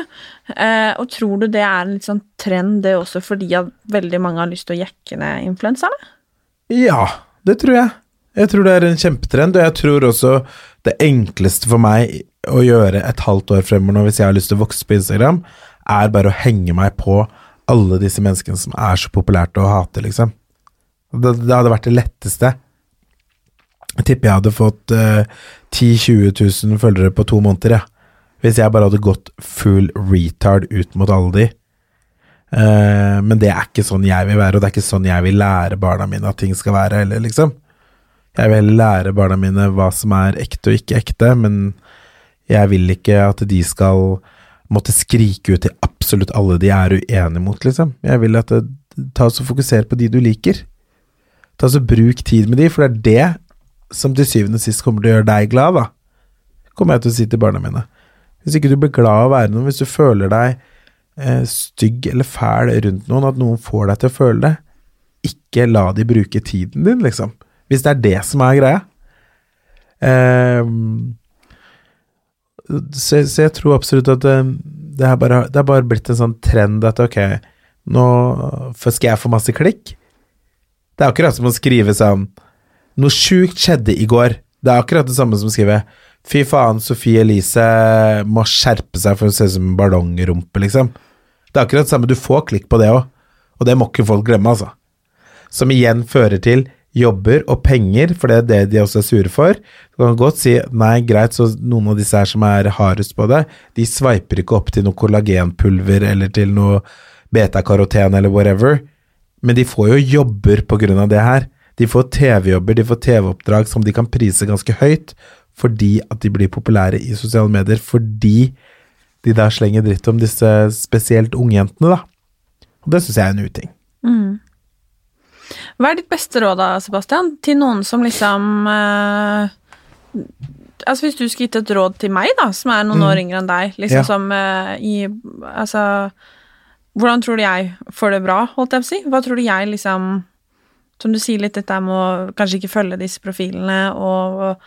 Eh, og tror du det er en litt sånn trend, det også, fordi at veldig mange har lyst til å jekke ned influenserne? Ja, det tror jeg. Jeg tror det er en kjempetrend, og jeg tror også det enkleste for meg å gjøre et halvt år fremover nå, hvis jeg har lyst til å vokse på Instagram, er bare å henge meg på alle disse menneskene som er så populært å hate, liksom. Det, det hadde vært det letteste. Jeg tipper jeg hadde fått uh, 10 000-20 000 følgere på to måneder, ja. Hvis jeg bare hadde gått full retard ut mot alle de. Uh, men det er ikke sånn jeg vil være, og det er ikke sånn jeg vil lære barna mine at ting skal være heller, liksom. Jeg vil heller lære barna mine hva som er ekte og ikke ekte, men jeg vil ikke at de skal måtte skrike ut til absolutt alle de er uenige mot, liksom. Jeg vil at det, ta oss og fokusere på de du liker. Ta oss og Bruk tid med de, for det er det som til syvende og sist kommer til å gjøre deg glad, da. Kommer jeg til å si til barna mine. Hvis ikke du blir glad av å være noen, hvis du føler deg eh, stygg eller fæl rundt noen, at noen får deg til å føle det, ikke la de bruke tiden din, liksom. Hvis det er det som er greia. Eh, så, så jeg tror absolutt at det, det, er bare, bare blitt en sånn trend at ok, nå skal jeg få masse klikk. Det er akkurat som å skrive sånn Noe sjukt skjedde i går. Det er akkurat det samme som å skrive Fy faen, Sofie Elise må skjerpe seg for å se ut som en ballongrumpe, liksom. Det er akkurat det samme, du får klikk på det òg, og det må ikke folk glemme, altså. Som igjen fører til jobber og penger, for det er det de også er sure for. Du kan godt si nei, greit, så noen av disse her som er hardest på det, de sveiper ikke opp til noe kollagenpulver eller til noe betakaroten eller whatever, men de får jo jobber på grunn av det her. De får TV-jobber, de får TV-oppdrag som de kan prise ganske høyt, fordi at de blir populære i sosiale medier, fordi de der slenger dritt om disse spesielt ungjentene, da. Og det syns jeg er en uting. Hva er ditt beste råd da, Sebastian, til noen som liksom eh, Altså Hvis du skulle gitt et råd til meg, da, som er noen år yngre enn deg, liksom Ja. som eh, i Altså Hvordan tror du jeg får det bra, holdt jeg på å si? Hva tror du jeg liksom Som du sier litt, dette med å kanskje ikke følge disse profilene, og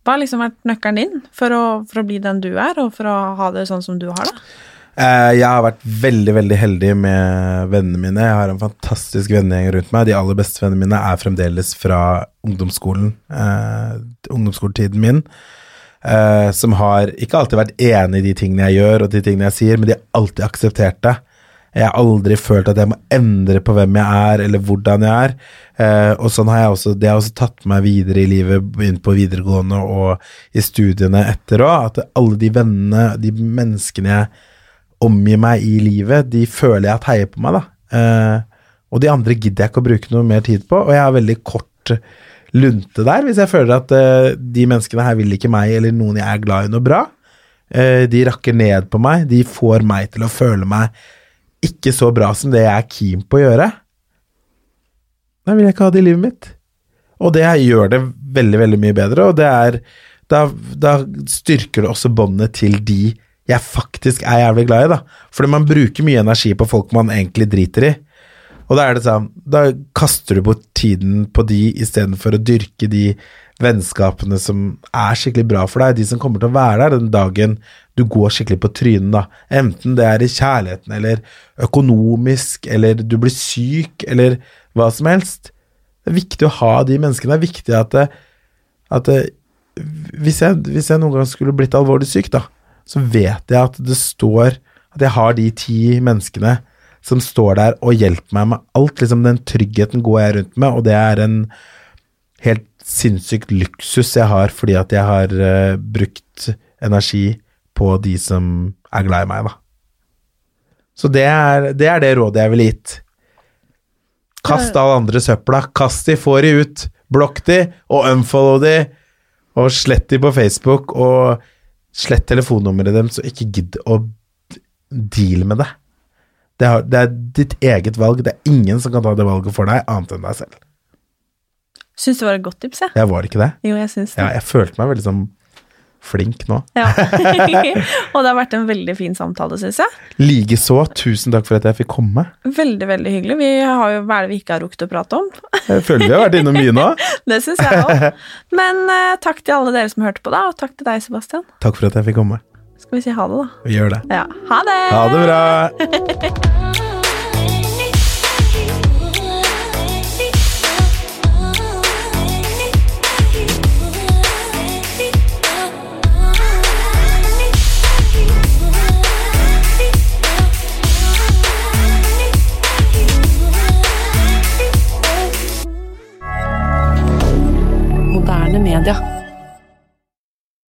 hva har liksom vært nøkkelen din for å, for å bli den du er, og for å ha det sånn som du har det? Eh, Jeg har vært veldig veldig heldig med vennene mine. Jeg har en fantastisk vennegjeng rundt meg. De aller beste vennene mine er fremdeles fra ungdomsskolen, eh, ungdomsskoletiden min. Eh, som har ikke alltid vært enig i de tingene jeg gjør og de tingene jeg sier, men de har alltid akseptert det. Jeg har aldri følt at jeg må endre på hvem jeg er, eller hvordan jeg er. Eh, og sånn har jeg også, Det har også tatt meg videre i livet, begynt på videregående og i studiene etter òg. At alle de vennene, de menneskene jeg omgir meg i livet, de føler jeg at heier på meg, da. Eh, og de andre gidder jeg ikke å bruke noe mer tid på, og jeg har veldig kort lunte der, hvis jeg føler at eh, de menneskene her vil ikke meg eller noen jeg er glad i noe bra. Eh, de rakker ned på meg, de får meg til å føle meg ikke så bra som det jeg er keen på å gjøre. Da vil jeg ikke ha det i livet mitt. Og det gjør det veldig, veldig mye bedre, og det er Da, da styrker det også båndet til de jeg faktisk er jævlig glad i, da. Fordi man bruker mye energi på folk man egentlig driter i. Og da er det sånn, da kaster du bort tiden på de istedenfor å dyrke de vennskapene som er skikkelig bra for deg, de som kommer til å være der den dagen du går skikkelig på trynet, da. Enten det er i kjærligheten eller økonomisk, eller du blir syk, eller hva som helst. Det er viktig å ha de menneskene. Det er viktig at, det, at det, hvis, jeg, hvis jeg noen gang skulle blitt alvorlig syk, da, så vet jeg at det står At jeg har de ti menneskene som står der og hjelper meg med alt. Liksom Den tryggheten går jeg rundt med, og det er en helt sinnssykt luksus jeg har fordi at jeg har uh, brukt energi på de som er glad i meg, da. Så det er det, er det rådet jeg ville gitt. Kast all andre søpla. Kast de, få de ut. Blokk de, og unfollow de, og slett de på Facebook, og slett telefonnummeret deres, og ikke gidd å deale med det. Det er, det er, ditt eget valg. Det er ingen som kan ta det valget for deg, annet enn deg selv. Syns det var et godt tips, jeg. Ja. Jeg var det ikke det? Jo, jeg syns det. Ja, jeg følte meg veldig sånn flink nå. Ja. [LAUGHS] [LAUGHS] og det har vært en veldig fin samtale, syns jeg. Likeså. Tusen takk for at jeg fikk komme. Veldig, veldig hyggelig. Vi har jo hva er det vi ikke har rukket å prate om? Jeg føler vi har vært innom mye nå. [LAUGHS] det syns jeg òg. Men uh, takk til alle dere som hørte på, da, og takk til deg, Sebastian. Takk for at jeg fikk komme. Skal vi si ha det, da? Vi gjør det. Ja. Ha det! Ha det bra! Moderne media.